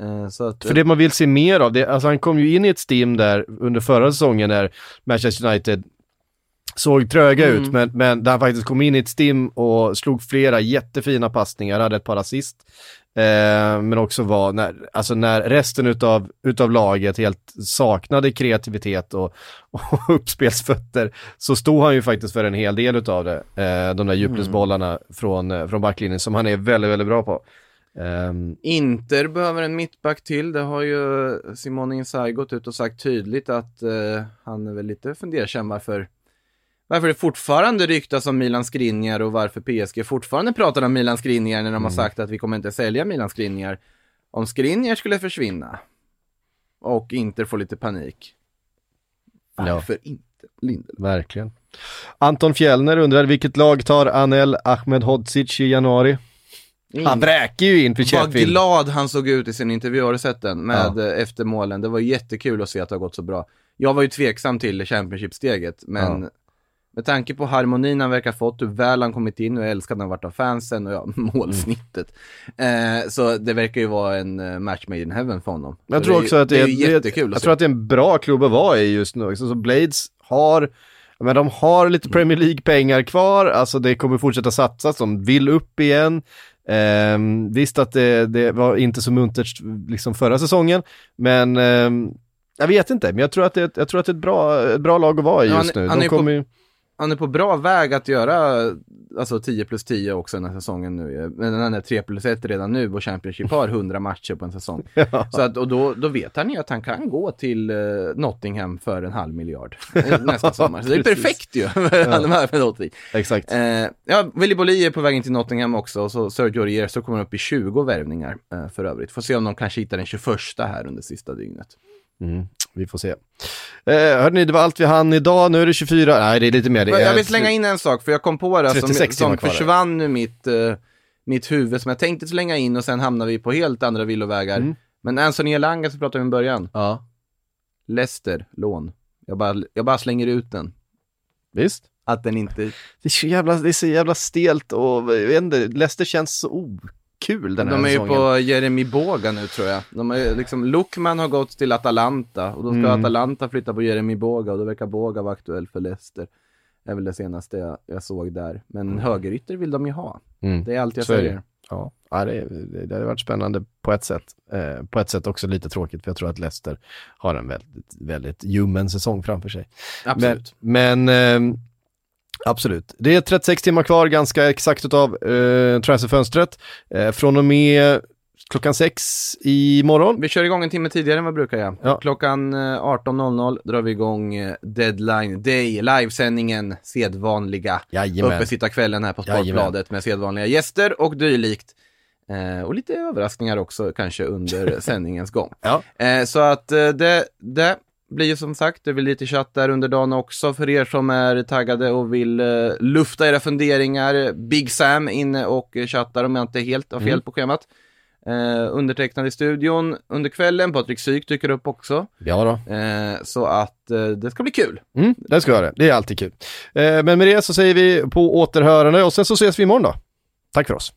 Eh, att, För det man vill se mer av, det, alltså han kom ju in i ett stim där under förra säsongen när Manchester United såg tröga Mm. ut, men, men där han faktiskt kom in i ett stim och slog flera jättefina passningar, hade ett par assist. Eh, men också var, när, alltså när resten utav, utav laget helt saknade kreativitet och, och uppspelsfötter, så stod han ju faktiskt för en hel del utav det. Eh, de där djupledsbollarna från, eh, från backlinjen som han är väldigt, väldigt bra på. Ehm, Inter behöver en mittback till. Det har ju Simone Inzaghi gått ut och sagt tydligt att eh, han är väl lite fundersam varför varför det fortfarande ryktas om Milan Skriniar och varför PSG fortfarande pratar om Milan Skriniar när de har sagt att vi kommer inte sälja Milan Skriniar. Om Skriniar skulle försvinna och Inter får lite panik. Varför inte Lindelöf? Verkligen. Anton Fjellner undrar vilket lag tar Anel Ahmedhodzic i januari? Han vräker ju in för Vad Sheffield. glad han såg ut i sin intervju, har du sett den? Med eh, efter målen. Det var jättekul att se att det har gått så bra. Jag var ju tveksam till Championship-steget, men Ja. Med tanke på harmonin han verkar fått, hur väl han kommit in, hur älskad han varit av fansen och ja, målsnittet. Eh, så det verkar ju vara en eh, match made in heaven för honom. Jag Så tror det också ju- att det, det är, är ju det, jättekul att jag se. tror att det är en bra klubb att vara i just nu. också. Så Blades har, men de har lite Premier League-pengar kvar, alltså det kommer fortsätta satsas, de vill upp igen. Ehm, visst att det, det var inte så muntert liksom förra säsongen, men ehm, jag vet inte, men jag tror att det, jag tror att det är ett bra, ett bra lag att vara i Ja, just han- nu. han De ju på- kommer ju... han är på bra väg att göra alltså 10 plus 10 också den här säsongen nu. Men han är 3 plus 1 redan nu och Championship har 100 matcher på en säsong. Ja. Så att, och då, då vet han ju att han kan gå till eh, Nottingham för en halv miljard eh, nästa sommar. Så det är perfekt ju. Någonting. Exakt. Eh, ja, Willy Bolli är på väg in till Nottingham också och så Sergio Rier så kommer upp i 20 värvningar eh, för övrigt. Får se om de kanske hittar den 21 här under sista dygnet. Mm, vi får se. Eh, hörni, det var allt vi hann idag. Nu är det 24. Nej, det är lite mer. Det är Jag vill slänga in en sak, för jag kom på det som, 36 timmar som försvann ur mitt, eh, mitt huvud, som jag tänkte slänga in och sen hamnar vi på helt andra villovägar. Mm. Men Anthony Elanga så pratade om i början. Ja, Leicester, lån. Jag bara, jag bara slänger ut den. visst. Att den inte... Det är så jävla, det är så jävla stelt och jag vet inte, Leicester känns så okul den här De är ju säsongen. på Jeremy Boga nu tror jag. De är, liksom, Lukman har gått till Atalanta och då ska Mm. Atalanta flytta på Jeremy Boga och då verkar Boga vara aktuell för Leicester. Det är väl det senaste jag, jag såg där. Men en högerytter vill de ju ha. Mm. Det är allt jag Så säger. Ja, ja det, det, det har varit spännande på ett sätt. Eh, på ett sätt också lite tråkigt, för jag tror att Leicester har en väldigt, väldigt ljummen säsong framför sig. Absolut. Men, men ehm, absolut. Det är 36 timmar kvar, ganska exakt utav eh, transferfönstret. Eh, från och med klockan sex imorgon. Vi kör igång en timme tidigare än vad brukar göra. Ja. Klockan eh, 18.00 drar vi igång eh, Deadline Day, livesändningen, sedvanliga uppesittarkvällen här på. Sportbladet med sedvanliga gäster och dylikt. Eh, och lite överraskningar också kanske under sändningens gång. Ja. Eh, så att eh, det, det blir ju som sagt, det blir lite chatt där under dagen också för er som är taggade och vill eh, lufta era funderingar. Big Sam inne och chattar om jag inte helt har fel Mm. på schemat. Eh, undertecknad i studion under kvällen, Patrik Syk dyker upp också. Ja då. Eh, så att eh, det ska bli kul. Mm, det ska göra. Det är alltid kul. Eh, men med det så säger vi på återhörande och sen så ses vi imorgon då. Tack för oss.